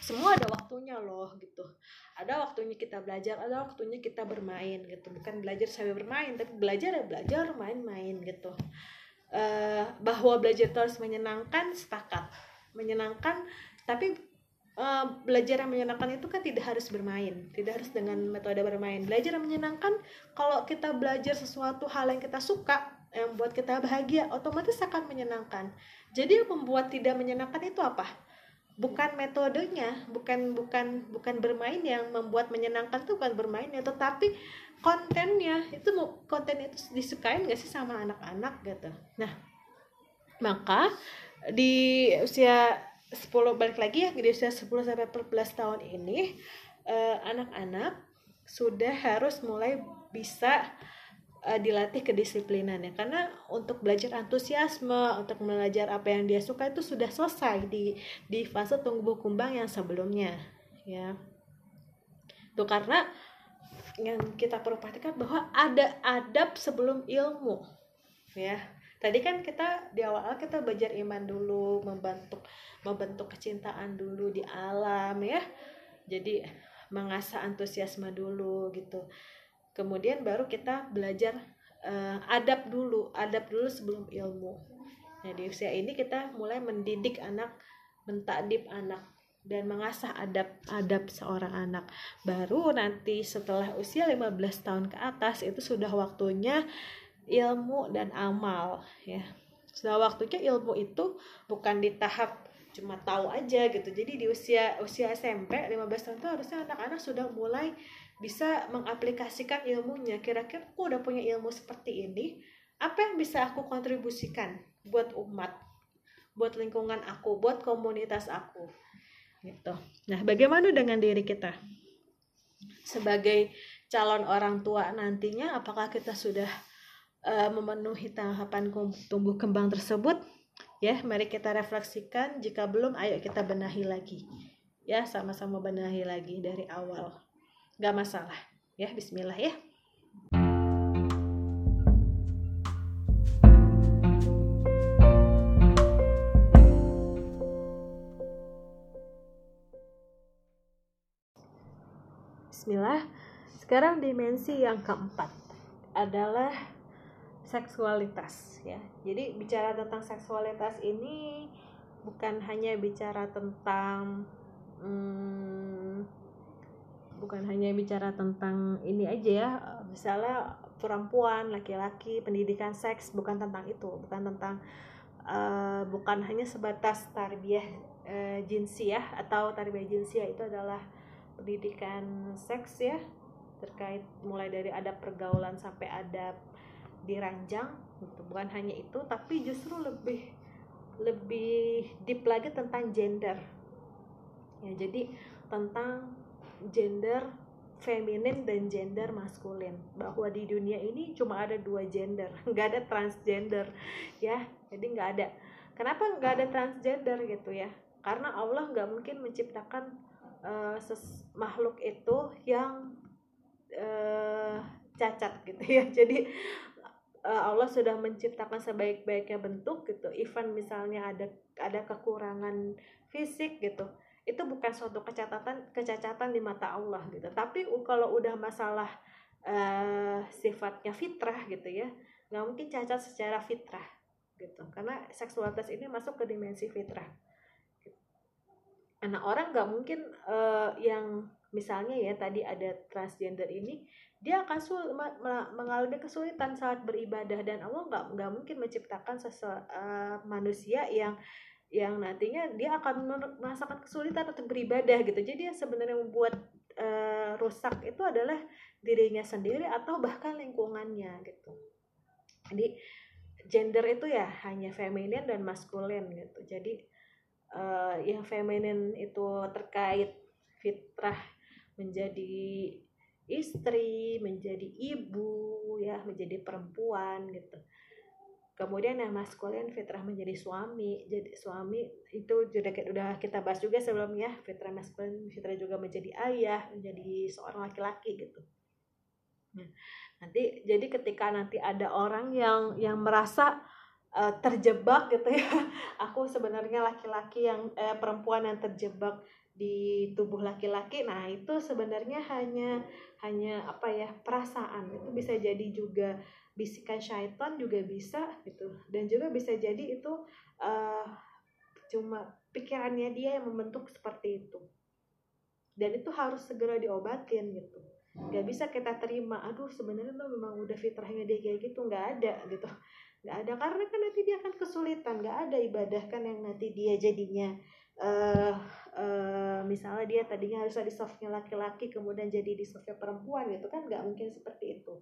semua ada waktunya loh gitu. Ada waktunya kita belajar, ada waktunya kita bermain gitu. Bukan belajar sampai bermain, tapi belajar ya belajar, main-main gitu. uh, bahwa belajar itu harus menyenangkan sepakat menyenangkan tapi uh, belajar yang menyenangkan itu kan tidak harus bermain tidak harus dengan metode bermain belajar yang menyenangkan kalau kita belajar sesuatu hal yang kita suka yang membuat kita bahagia otomatis akan menyenangkan. Jadi yang membuat tidak menyenangkan itu apa? Bukan metodenya bukan bukan bukan bermain yang membuat menyenangkan itu bukan bermainnya tetapi kontennya. Itu konten itu disukain gak sih sama anak-anak gitu? Nah maka di usia 10 balik lagi ya di usia 10 sampai 14 tahun ini eh, anak-anak uh, sudah harus mulai bisa uh, dilatih kedisiplinannya karena untuk belajar antusiasme untuk belajar apa yang dia suka itu sudah selesai di di fase tumbuh kembang yang sebelumnya ya. Tuh karena yang kita perlu perhatikan bahwa ada adab sebelum ilmu ya. Tadi kan kita di awal kita belajar iman dulu membentuk membentuk kecintaan dulu di alam ya. Jadi mengasah antusiasme dulu gitu kemudian baru kita belajar uh, adab dulu adab dulu sebelum ilmu. Nah di usia ini kita mulai mendidik anak mentakdib anak dan mengasah adab-adab seorang anak. Baru nanti setelah usia 15 tahun ke atas itu sudah waktunya ilmu dan amal ya. Sudah waktunya ilmu itu bukan di tahap cuma tahu aja gitu. Jadi di usia usia SMP 15 tahun itu harusnya anak-anak sudah mulai bisa mengaplikasikan ilmunya kira-kira aku udah punya ilmu seperti ini apa yang bisa aku kontribusikan buat umat buat lingkungan aku buat komunitas aku? Gitu. Nah bagaimana dengan diri kita? Sebagai calon orang tua nantinya apakah kita sudah uh, memenuhi tahapan tumbuh kembang tersebut? Ya mari kita refleksikan. Jika belum ayo kita benahi lagi. Ya sama-sama benahi lagi dari awal gak masalah. Ya Bismillah ya. Bismillah. Sekarang dimensi yang keempat adalah seksualitas ya. Jadi bicara tentang seksualitas ini bukan hanya bicara tentang hmm, bukan hanya bicara tentang ini aja ya misalnya perempuan laki-laki pendidikan seks bukan tentang itu bukan tentang uh, bukan hanya sebatas tarbiyah uh, ya atau tarbiyah jinsi itu adalah pendidikan seks ya terkait mulai dari adab pergaulan sampai adab diranjang gitu. bukan hanya itu tapi justru lebih lebih deep lagi tentang gender ya jadi tentang gender feminin dan gender maskulin. Bahwa di dunia ini cuma ada dua gender [laughs] nggak ada transgender ya. Jadi nggak ada. Kenapa nggak ada transgender gitu ya? Karena Allah nggak mungkin menciptakan uh, makhluk itu yang uh, cacat gitu ya. [laughs] Jadi uh, Allah sudah menciptakan sebaik-baiknya bentuk gitu. Even misalnya ada ada kekurangan fisik gitu itu bukan suatu kecacatan kecacatan di mata Allah gitu. Tapi kalau udah masalah uh, sifatnya fitrah gitu ya nggak mungkin cacat secara fitrah gitu. Karena seksualitas ini masuk ke dimensi fitrah. Anak orang nggak mungkin uh, yang misalnya ya tadi ada transgender ini dia akan sul mengalami kesulitan saat beribadah. Dan Allah nggak nggak mungkin menciptakan sesu, uh, manusia yang yang nantinya dia akan merasakan kesulitan untuk beribadah gitu. Jadi yang sebenarnya membuat uh, rusak itu adalah dirinya sendiri atau bahkan lingkungannya gitu. Jadi gender itu ya hanya feminin dan maskulin gitu. Jadi uh, yang feminin itu terkait fitrah menjadi istri, menjadi ibu, ya, menjadi perempuan gitu. Kemudian yang maskulin fitrah menjadi suami. Jadi suami itu sudah udah kita bahas juga sebelumnya, fitrah maskulin fitrah juga menjadi ayah, menjadi seorang laki-laki gitu. Nah, nanti jadi ketika nanti ada orang yang yang merasa uh, terjebak gitu ya. [laughs] Aku sebenarnya laki-laki yang eh, perempuan yang terjebak di tubuh laki-laki nah itu sebenarnya hanya hanya apa ya perasaan itu bisa jadi juga bisikan syaitan juga bisa gitu. Dan juga bisa jadi itu uh, cuma pikirannya dia yang membentuk seperti itu. Dan itu harus segera diobatin gitu. Nggak bisa kita terima aduh sebenarnya tuh memang udah fitrahnya dia kayak gitu. Nggak ada gitu. Nggak ada karena kan nanti dia akan kesulitan. Nggak ada ibadah kan yang nanti dia jadinya uh, uh, misalnya dia tadinya harus di softnya laki-laki kemudian jadi di softnya perempuan gitu kan? Nggak mungkin seperti itu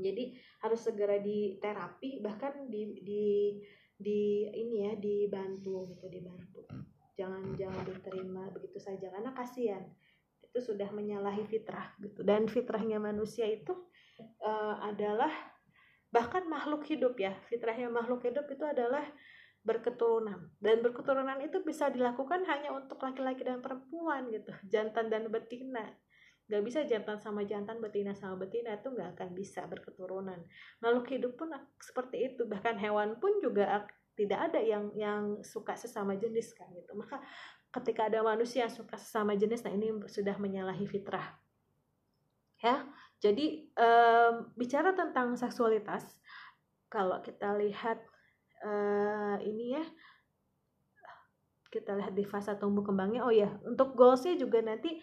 jadi harus segera di terapi bahkan di di di ini ya dibantu gitu dibantu. Jangan jangan diterima begitu saja karena kasihan. Itu sudah menyalahi fitrah gitu. Dan fitrahnya manusia itu uh, adalah bahkan makhluk hidup ya. Fitrahnya makhluk hidup itu adalah berketurunan. Dan berketurunan itu bisa dilakukan hanya untuk laki-laki dan perempuan gitu. Jantan dan betina nggak bisa jantan sama jantan betina sama betina itu nggak akan bisa berketurunan. Makhluk hidup pun seperti itu. Bahkan hewan pun juga tidak ada yang yang suka sesama jenis kan gitu. Maka ketika ada manusia yang suka sesama jenis nah ini sudah menyalahi fitrah. Ya jadi um, bicara tentang seksualitas kalau kita lihat uh, ini ya kita lihat di fase tumbuh kembangnya oh ya untuk goalsnya juga nanti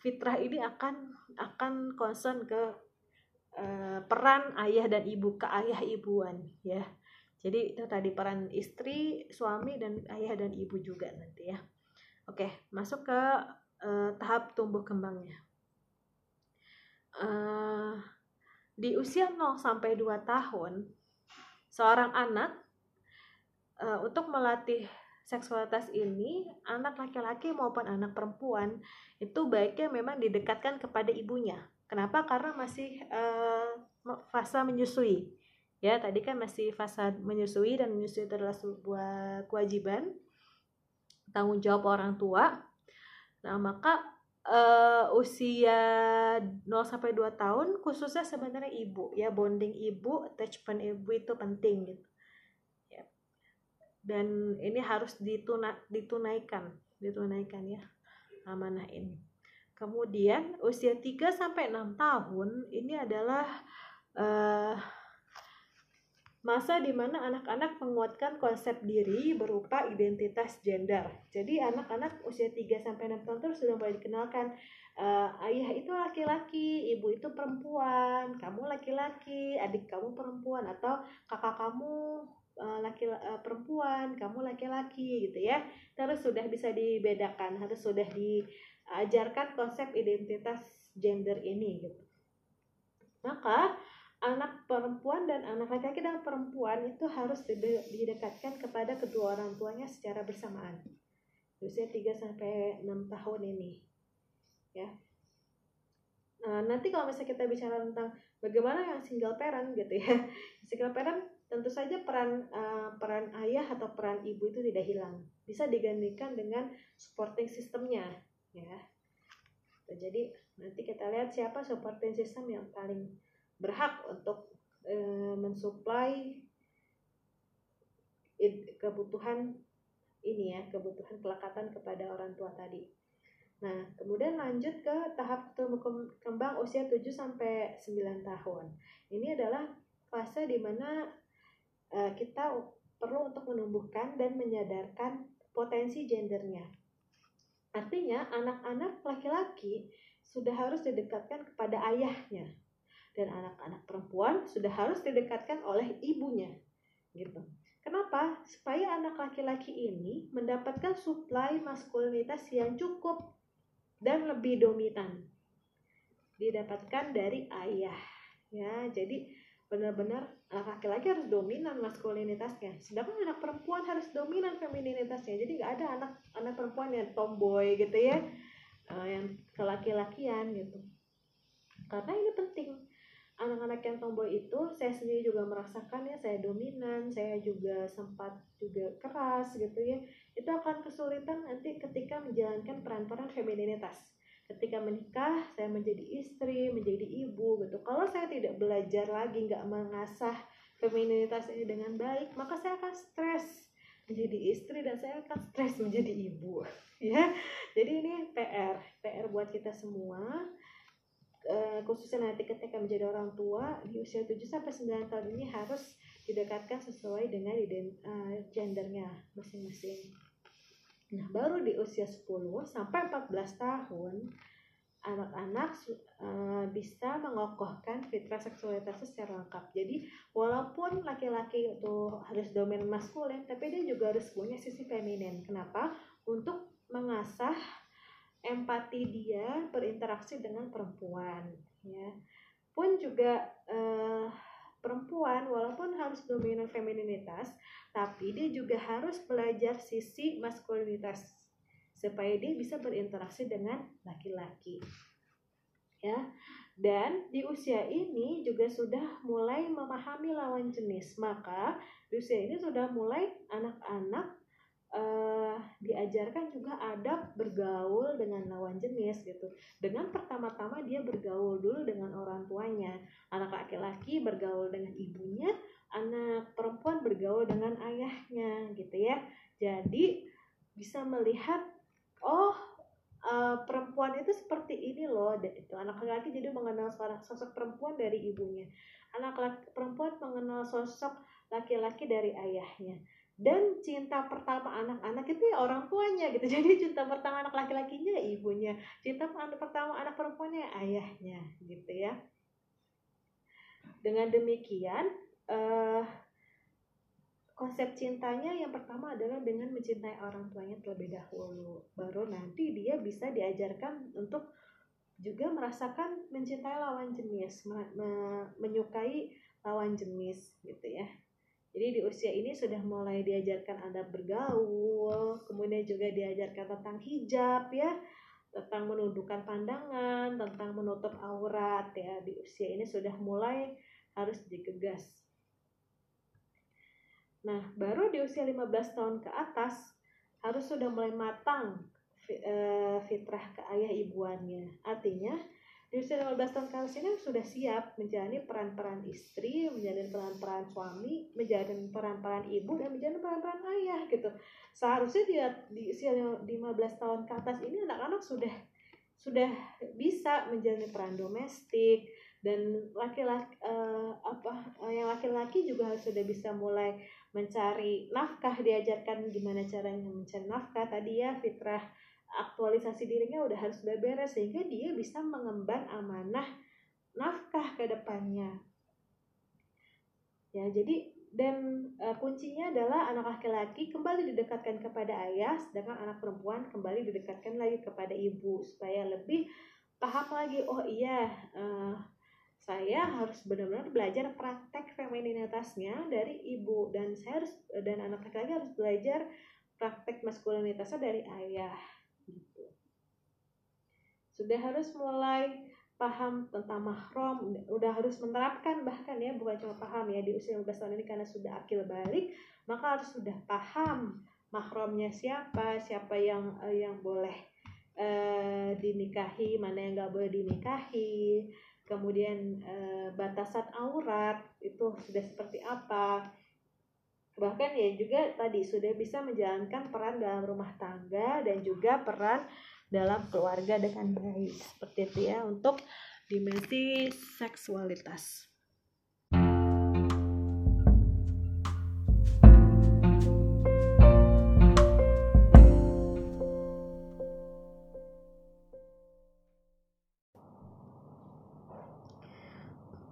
fitrah ini akan akan concern ke uh, peran ayah dan ibu ke ayah ibuan ya jadi itu tadi peran istri, suami dan ayah dan ibu juga nanti ya. Oke, masuk ke uh, tahap tumbuh kembangnya. Uh, di usia 0 sampai 2 tahun, seorang anak uh, untuk melatih seksualitas ini, anak laki-laki maupun anak perempuan itu baiknya memang didekatkan kepada ibunya. Kenapa? Karena masih uh, fase menyusui ya tadi kan masih fase menyusui dan menyusui itu adalah sebuah kewajiban tanggung jawab orang tua nah maka uh, usia 0 sampai 2 tahun khususnya sebenarnya ibu ya bonding ibu attachment ibu itu penting gitu. Dan ini harus dituna, ditunaikan ditunaikan ya amanah ini kemudian usia 3 sampai 6 tahun ini adalah uh, masa di mana anak-anak menguatkan konsep diri berupa identitas gender. Jadi anak-anak usia 3 sampai 6 tahun terus sudah mulai dikenalkan uh, ayah itu laki-laki, ibu itu perempuan, kamu laki-laki, adik kamu perempuan atau kakak kamu laki uh, perempuan, kamu laki-laki gitu ya. Terus sudah bisa dibedakan, harus sudah diajarkan konsep identitas gender ini gitu. Maka anak perempuan dan anak laki-laki dan perempuan itu harus didekatkan kepada kedua orang tuanya secara bersamaan. Usia 3 sampai 6 tahun ini. Ya. Nah, nanti kalau misalnya kita bicara tentang bagaimana yang single parent gitu ya. Single parent tentu saja peran uh, peran ayah atau peran ibu itu tidak hilang. Bisa digantikan dengan supporting sistemnya, ya. Jadi nanti kita lihat siapa supporting system yang paling berhak untuk e, mensuplai kebutuhan ini ya kebutuhan kelekatan kepada orang tua tadi. Nah, kemudian lanjut ke tahap tumbuh kembang usia 7 sampai 9 tahun. Ini adalah fase di mana uh, kita perlu untuk menumbuhkan dan menyadarkan potensi gendernya. Artinya, anak-anak laki-laki sudah harus didekatkan kepada ayahnya dan anak-anak perempuan sudah harus didekatkan oleh ibunya gitu. Kenapa? Supaya anak laki-laki ini mendapatkan suplai maskulinitas yang cukup dan lebih dominan. Didapatkan dari ayah. Ya, jadi benar-benar anak laki-laki harus dominan maskulinitasnya. Sedangkan anak perempuan harus dominan femininitasnya. Jadi nggak ada anak anak perempuan yang tomboy gitu ya, uh, yang kelaki-lakian gitu. Karena ini penting anak-anak yang tomboy itu saya sendiri juga merasakan ya saya dominan saya juga sempat juga keras gitu ya itu akan kesulitan nanti ketika menjalankan peran-peran femininitas ketika menikah saya menjadi istri menjadi ibu gitu. Kalau saya tidak belajar lagi nggak mengasah femininitas ini dengan baik maka saya akan stres menjadi istri dan saya akan stres menjadi ibu [laughs] ya. Jadi ini PR PR buat kita semua. Uh, khususnya nanti ketika menjadi orang tua di usia 7 sampai 9 tahun ini harus didekatkan sesuai dengan uh, gendernya masing-masing. Nah, baru di usia 10 sampai 14 tahun anak-anak uh, bisa mengokohkan fitrah seksualitasnya secara lengkap. Jadi walaupun laki-laki itu harus dominan maskulin, tapi dia juga harus punya sisi feminin. Kenapa? Untuk mengasah empati dia berinteraksi dengan perempuan. Ya, pun juga uh, perempuan walaupun harus dominan femininitas, tapi dia juga harus belajar sisi maskulinitas supaya dia bisa berinteraksi dengan laki-laki. Ya. Dan di usia ini juga sudah mulai memahami lawan jenis. Maka di usia ini sudah mulai anak-anak uh, diajarkan juga adab bergaul dengan lawan jenis gitu. Dengan pertama-tama dia bergaul dulu dengan orang tuanya. Anak laki-laki bergaul dengan ibunya, anak perempuan bergaul dengan ayahnya gitu ya. Jadi bisa melihat oh uh, perempuan itu seperti ini loh itu anak laki-laki jadi mengenal sosok perempuan dari ibunya anak laki, perempuan mengenal sosok laki-laki dari ayahnya dan cinta pertama anak-anak itu ya orang tuanya gitu. [laughs] Jadi cinta pertama anak laki-lakinya ibunya. Cinta pertama anak perempuannya ayahnya gitu ya. Dengan demikian uh, konsep cintanya yang pertama adalah dengan mencintai orang tuanya terlebih dahulu. Baru nanti dia bisa diajarkan untuk juga merasakan mencintai lawan jenis me me menyukai lawan jenis gitu ya jadi di usia ini sudah mulai diajarkan adab bergaul kemudian juga diajarkan tentang hijab ya tentang menundukkan pandangan tentang menutup aurat ya di usia ini sudah mulai harus digegas Nah, baru di usia 15 tahun ke atas harus sudah mulai matang eh, fitrah ke ayah ibuannya. Artinya, di usia 15 tahun ke atas ini sudah siap menjalani peran-peran istri, menjalani peran-peran suami, menjalani peran-peran ibu, dan menjalani peran-peran ayah gitu. Seharusnya dia di usia 15 tahun ke atas ini anak-anak sudah sudah bisa menjalani peran domestik dan laki-laki uh, apa uh, yang laki-laki juga sudah bisa mulai mencari nafkah diajarkan gimana caranya mencari nafkah tadi ya fitrah aktualisasi dirinya udah harus beres sehingga dia bisa mengemban amanah nafkah ke depannya ya jadi dan e, kuncinya adalah anak laki-laki kembali didekatkan kepada ayah sedangkan anak perempuan kembali didekatkan lagi kepada ibu supaya lebih paham lagi oh iya uh, saya harus benar-benar belajar praktek femininitasnya dari ibu dan saya harus dan anak laki-laki harus belajar praktek maskulinitasnya dari ayah. Sudah harus mulai paham tentang mahram, udah harus menerapkan bahkan ya bukan cuma paham ya di usia 15 tahun ini karena sudah akil balik, maka harus sudah paham mahramnya siapa, siapa yang yang boleh uh, dinikahi, mana yang nggak boleh dinikahi, kemudian e, batasan aurat itu sudah seperti apa. Bahkan ya juga tadi sudah bisa menjalankan peran dalam rumah tangga dan juga peran dalam keluarga dengan baik seperti itu ya untuk dimensi seksualitas.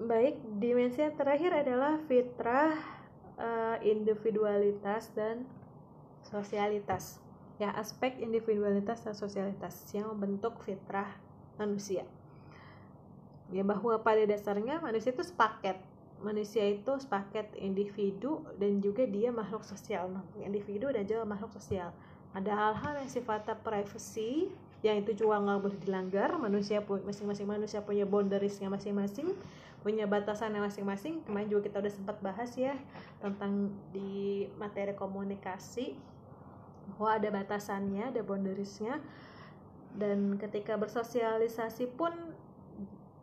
Baik, dimensi yang terakhir adalah fitrah uh, individualitas dan sosialitas. Ya, aspek individualitas dan sosialitas yang membentuk fitrah manusia. Ya, bahwa pada dasarnya manusia itu sepaket. Manusia itu sepaket individu dan juga dia makhluk sosial. Individu dan juga makhluk sosial. Ada hal-hal yang sifatnya privacy yang itu juga nggak boleh dilanggar. Manusia masing-masing manusia punya boundariesnya masing-masing punya batasan yang masing-masing kemarin juga kita udah sempat bahas ya tentang di materi komunikasi bahwa ada batasannya ada boundariesnya. Dan ketika bersosialisasi pun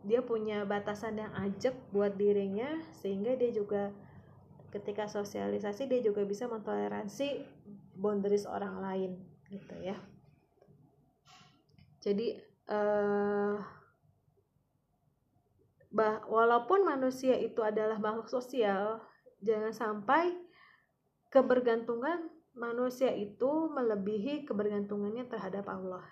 dia punya batasan yang ajak buat dirinya sehingga dia juga ketika sosialisasi dia juga bisa mentoleransi boundaries orang lain gitu ya. Jadi uh, bah, walaupun manusia itu adalah makhluk sosial jangan sampai kebergantungan manusia itu melebihi kebergantungannya terhadap Allah.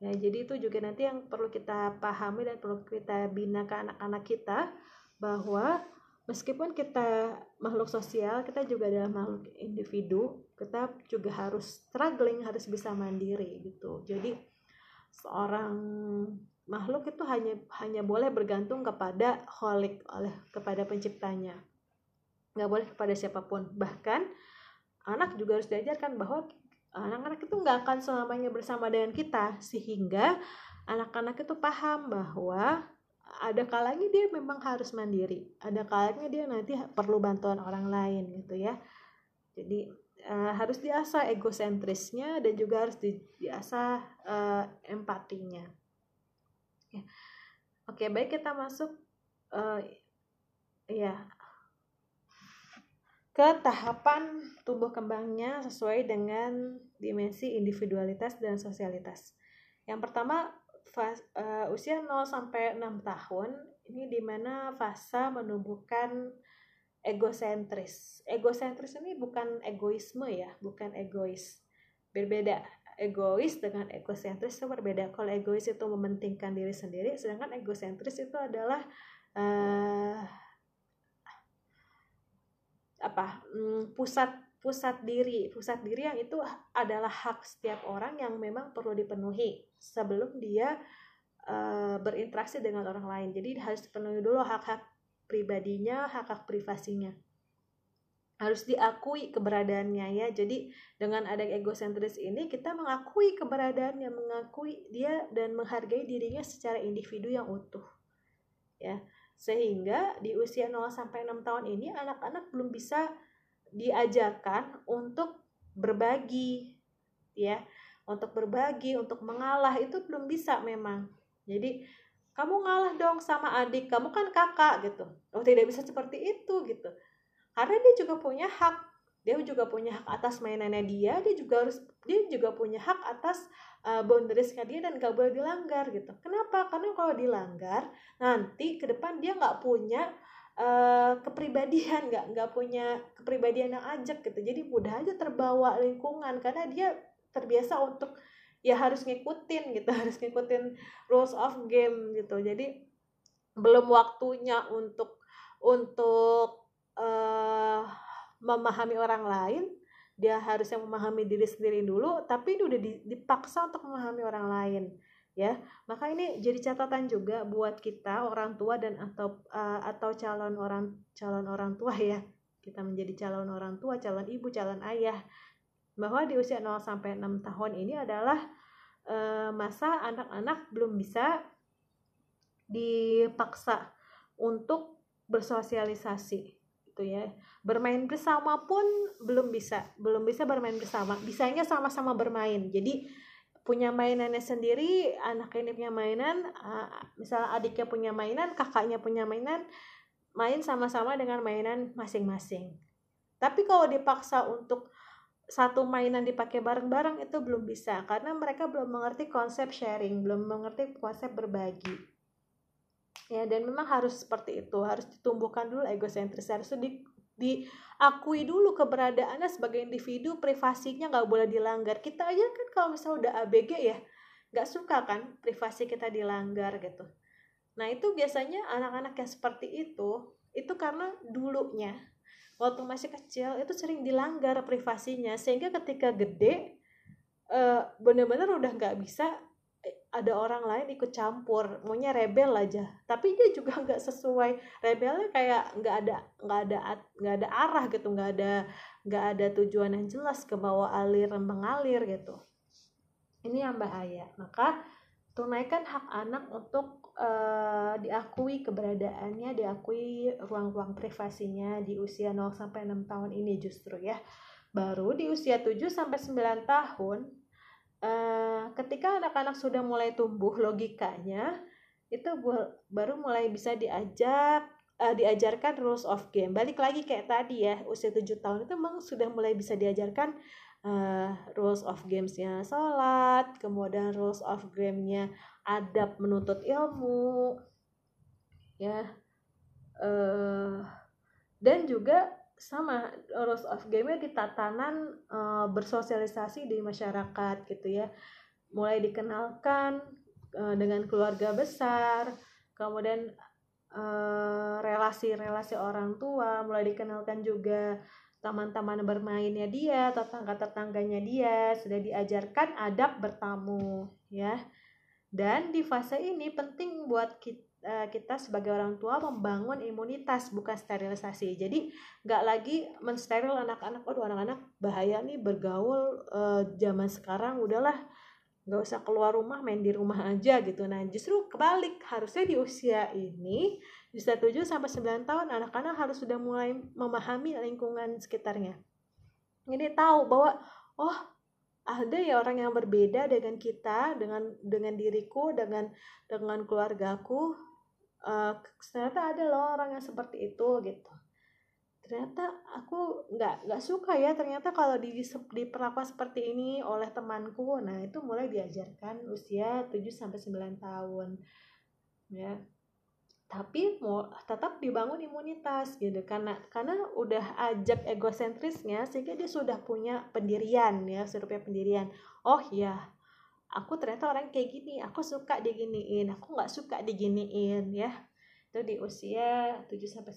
Ya jadi itu juga nanti yang perlu kita pahami dan perlu kita bina ke anak-anak kita bahwa meskipun kita makhluk sosial kita juga adalah makhluk individu kita juga harus struggling harus bisa mandiri gitu. Jadi seorang makhluk itu hanya hanya boleh bergantung kepada holik oleh kepada penciptanya. Nggak boleh kepada siapa pun. Bahkan anak juga harus diajarkan bahwa anak-anak itu nggak akan selamanya bersama dengan kita. Sehingga anak-anak itu paham bahwa ada kalanya dia memang harus mandiri. Ada kalanya dia nanti perlu bantuan orang lain gitu ya. Jadi uh, harus diasah egosentrisnya dan juga harus di, diasah uh, empatinya. Ya. oke baik kita masuk uh, ya ke tahapan tumbuh kembangnya sesuai dengan dimensi individualitas dan sosialitas. Yang pertama fas, uh, usia 0 sampai 6 tahun ini di mana fase menumbuhkan egosentris. Egosentris ini bukan egoisme ya, bukan egois. Berbeda. Egois dengan egosentris itu berbeda. Kalau egois itu mementingkan diri sendiri, sedangkan egosentris itu adalah uh, apa hmm, pusat pusat diri. Pusat diri yang itu adalah hak setiap orang yang memang perlu dipenuhi sebelum dia uh, berinteraksi dengan orang lain. Jadi harus dipenuhi dulu hak-hak pribadinya hak-hak privasinya. Harus diakui keberadaannya ya. Jadi dengan ada egosentris ini kita mengakui keberadaannya mengakui dia dan menghargai dirinya secara individu yang utuh ya sehingga di usia 0 sampai 6 tahun ini anak-anak belum bisa diajarkan untuk berbagi ya. Untuk berbagi untuk mengalah itu belum bisa memang. Jadi kamu ngalah dong sama adik kamu kan kakak gitu. Oh tidak bisa seperti itu gitu. Karena dia juga punya hak dia juga punya hak atas mainannya dia dia juga harus dia juga punya hak atas uh, boundariesnya dia dan gak boleh dilanggar gitu. Kenapa? Karena kalau dilanggar nanti ke depan dia nggak punya uh, kepribadian nggak nggak punya kepribadian yang ajak gitu. Jadi mudah aja terbawa lingkungan karena dia terbiasa untuk ya harus ngikutin gitu [laughs] harus ngikutin rules of game gitu. Jadi belum waktunya untuk untuk uh, memahami orang lain dia harusnya memahami diri sendiri dulu tapi ini udah dipaksa untuk memahami orang lain ya. Maka ini jadi catatan juga buat kita orang tua dan atau uh, atau calon orang calon orang tua ya. Kita menjadi calon orang tua calon ibu calon ayah. Bahwa di usia 0 sampai 6 tahun ini adalah uh, masa anak-anak belum bisa dipaksa untuk bersosialisasi gitu ya. Bermain bersama pun belum bisa belum bisa bermain bersama. Bisanya sama-sama bermain. Jadi punya mainannya sendiri anak ini punya mainan misalnya adiknya punya mainan kakaknya punya mainan main sama-sama dengan mainan masing-masing. Tapi kalau dipaksa untuk satu mainan dipakai bareng-bareng itu belum bisa karena mereka belum mengerti konsep sharing belum mengerti konsep berbagi ya dan memang harus seperti itu. Harus ditumbuhkan dulu egosentris harus di, diakui dulu keberadaannya sebagai individu privasinya nggak boleh dilanggar. Kita aja kan kalau misalnya udah ABG ya nggak suka kan privasi kita dilanggar gitu. Nah itu biasanya anak-anak yang seperti itu itu karena dulunya waktu masih kecil itu sering dilanggar privasinya. Sehingga ketika gede uh, bener-bener udah nggak bisa ada orang lain ikut campur maunya rebel aja. Tapi dia juga [laughs] nggak sesuai. Rebelnya kayak nggak ada nggak ada nggak ada arah gitu nggak ada nggak ada tujuan yang jelas ke bawah alir mengalir gitu. Ini yang bahaya maka tunaikan hak anak untuk uh, diakui keberadaannya diakui ruang-ruang privasinya di usia 0 sampai 6 tahun ini justru ya. Baru di usia 7 sampai 9 tahun uh, ketika anak-anak sudah mulai tumbuh logikanya itu baru mulai bisa diajak uh, diajarkan rules of game. Balik lagi kayak tadi ya usia 7 tahun itu memang sudah mulai bisa diajarkan uh, rules of gamesnya sholat kemudian rules of gamenya adab menuntut ilmu ya. Uh, dan juga sama rules of game-nya di tatanan uh, bersosialisasi di masyarakat gitu ya. Mulai dikenalkan uh, dengan keluarga besar kemudian relasi-relasi uh, orang tua mulai dikenalkan juga teman-teman bermainnya dia tetangga-tetangganya dia sudah diajarkan adab bertamu ya. Dan di fase ini penting buat kita Eh, kita sebagai orang tua membangun imunitas bukan sterilisasi. Jadi nggak lagi mensteril anak-anak. Aduh anak-anak bahaya nih bergaul uh, zaman sekarang udahlah nggak usah keluar rumah main di rumah aja gitu. Nah justru kebalik harusnya di usia ini di usia 7 sampai 9 tahun anak-anak harus sudah mulai memahami lingkungan sekitarnya. Ini tahu bahwa oh ada ya orang yang berbeda dengan kita dengan dengan diriku dengan dengan keluargaku uh, ternyata ada loh orang yang seperti itu gitu. Ternyata aku nggak nggak suka ya ternyata kalau di diperlakukan seperti ini oleh temanku nah itu mulai diajarkan usia 7 sampai 9 tahun ya. Tapi mau tetap dibangun imunitas gitu. Karena karena udah ajak egosentrisnya sehingga dia sudah punya pendirian ya sudah punya pendirian. Oh ya aku ternyata orang kayak gini aku suka diginiin aku nggak suka diginiin ya. Itu di usia 7 sampai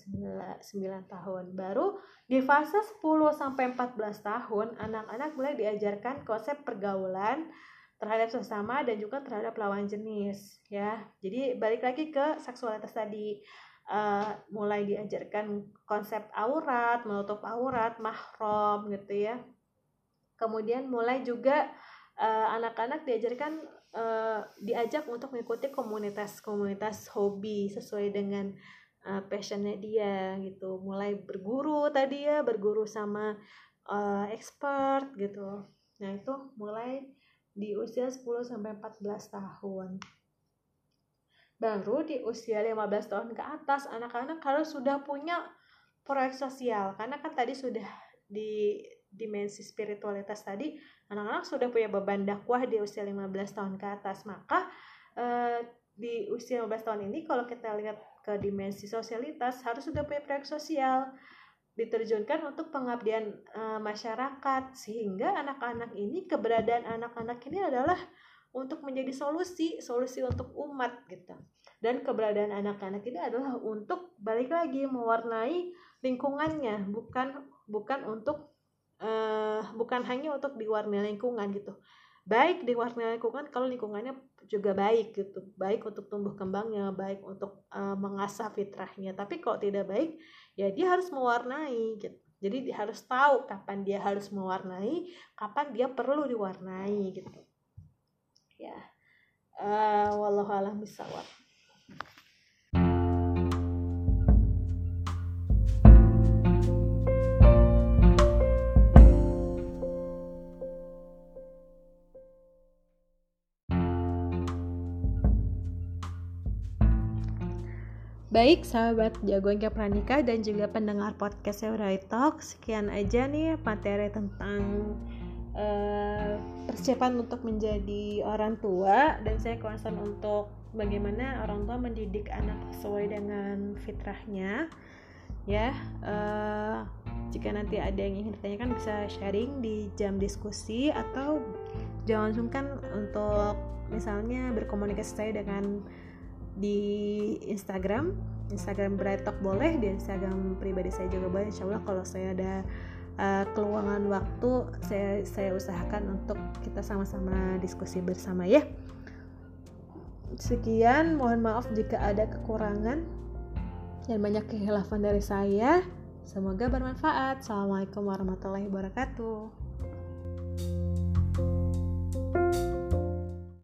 9, tahun. Baru di fase 10 sampai 14 tahun anak-anak mulai diajarkan konsep pergaulan terhadap sesama dan juga terhadap lawan jenis ya. Jadi balik lagi ke seksualitas tadi. Uh, mulai diajarkan konsep aurat menutup aurat mahrom gitu ya. Kemudian mulai juga anak-anak uh, diajarkan uh, diajak untuk mengikuti komunitas-komunitas hobi sesuai dengan uh, passionnya dia gitu. Mulai berguru tadi ya berguru sama uh, expert gitu. Nah itu mulai di usia 10 sampai 14 tahun. Baru di usia 15 tahun ke atas anak-anak harus sudah punya proyek sosial. Karena kan tadi sudah di dimensi spiritualitas tadi anak-anak sudah punya beban dakwah di usia 15 tahun ke atas. Maka eh, di usia 15 tahun ini kalau kita lihat ke dimensi sosialitas harus sudah punya proyek sosial diterjunkan untuk pengabdian e, masyarakat. Sehingga anak-anak ini keberadaan anak-anak ini adalah untuk menjadi solusi solusi untuk umat gitu. Dan keberadaan anak-anak ini adalah untuk balik lagi mewarnai lingkungannya bukan bukan untuk uh, bukan hanya untuk diwarnai lingkungan gitu. Baik diwarnai lingkungan kalau lingkungannya juga baik gitu. Baik untuk tumbuh kembangnya baik untuk uh, mengasah fitrahnya. Tapi kalau tidak baik ya dia harus mewarnai gitu. Jadi dia harus tahu kapan dia harus mewarnai kapan dia perlu diwarnai gitu. Ya. Uh, wallahu alam bisawab Baik sahabat jagoan pranikah dan juga pendengar podcast Eurai Talk Sekian aja nih materi tentang uh, persiapan untuk menjadi orang tua Dan saya concern untuk bagaimana orang tua mendidik anak sesuai dengan fitrahnya Ya. Uh, jika nanti ada yang ingin ditanyakan bisa sharing di jam diskusi Atau jangan sungkan untuk misalnya berkomunikasi saya dengan di Instagram Instagram Brightalk boleh di Instagram pribadi saya juga boleh Insya Allah kalau saya ada uh, keluangan waktu saya saya usahakan untuk kita sama-sama diskusi bersama ya. Sekian mohon maaf jika ada kekurangan dan banyak kehilafan dari saya. Semoga bermanfaat. Assalamualaikum warahmatullahi wabarakatuh. thank you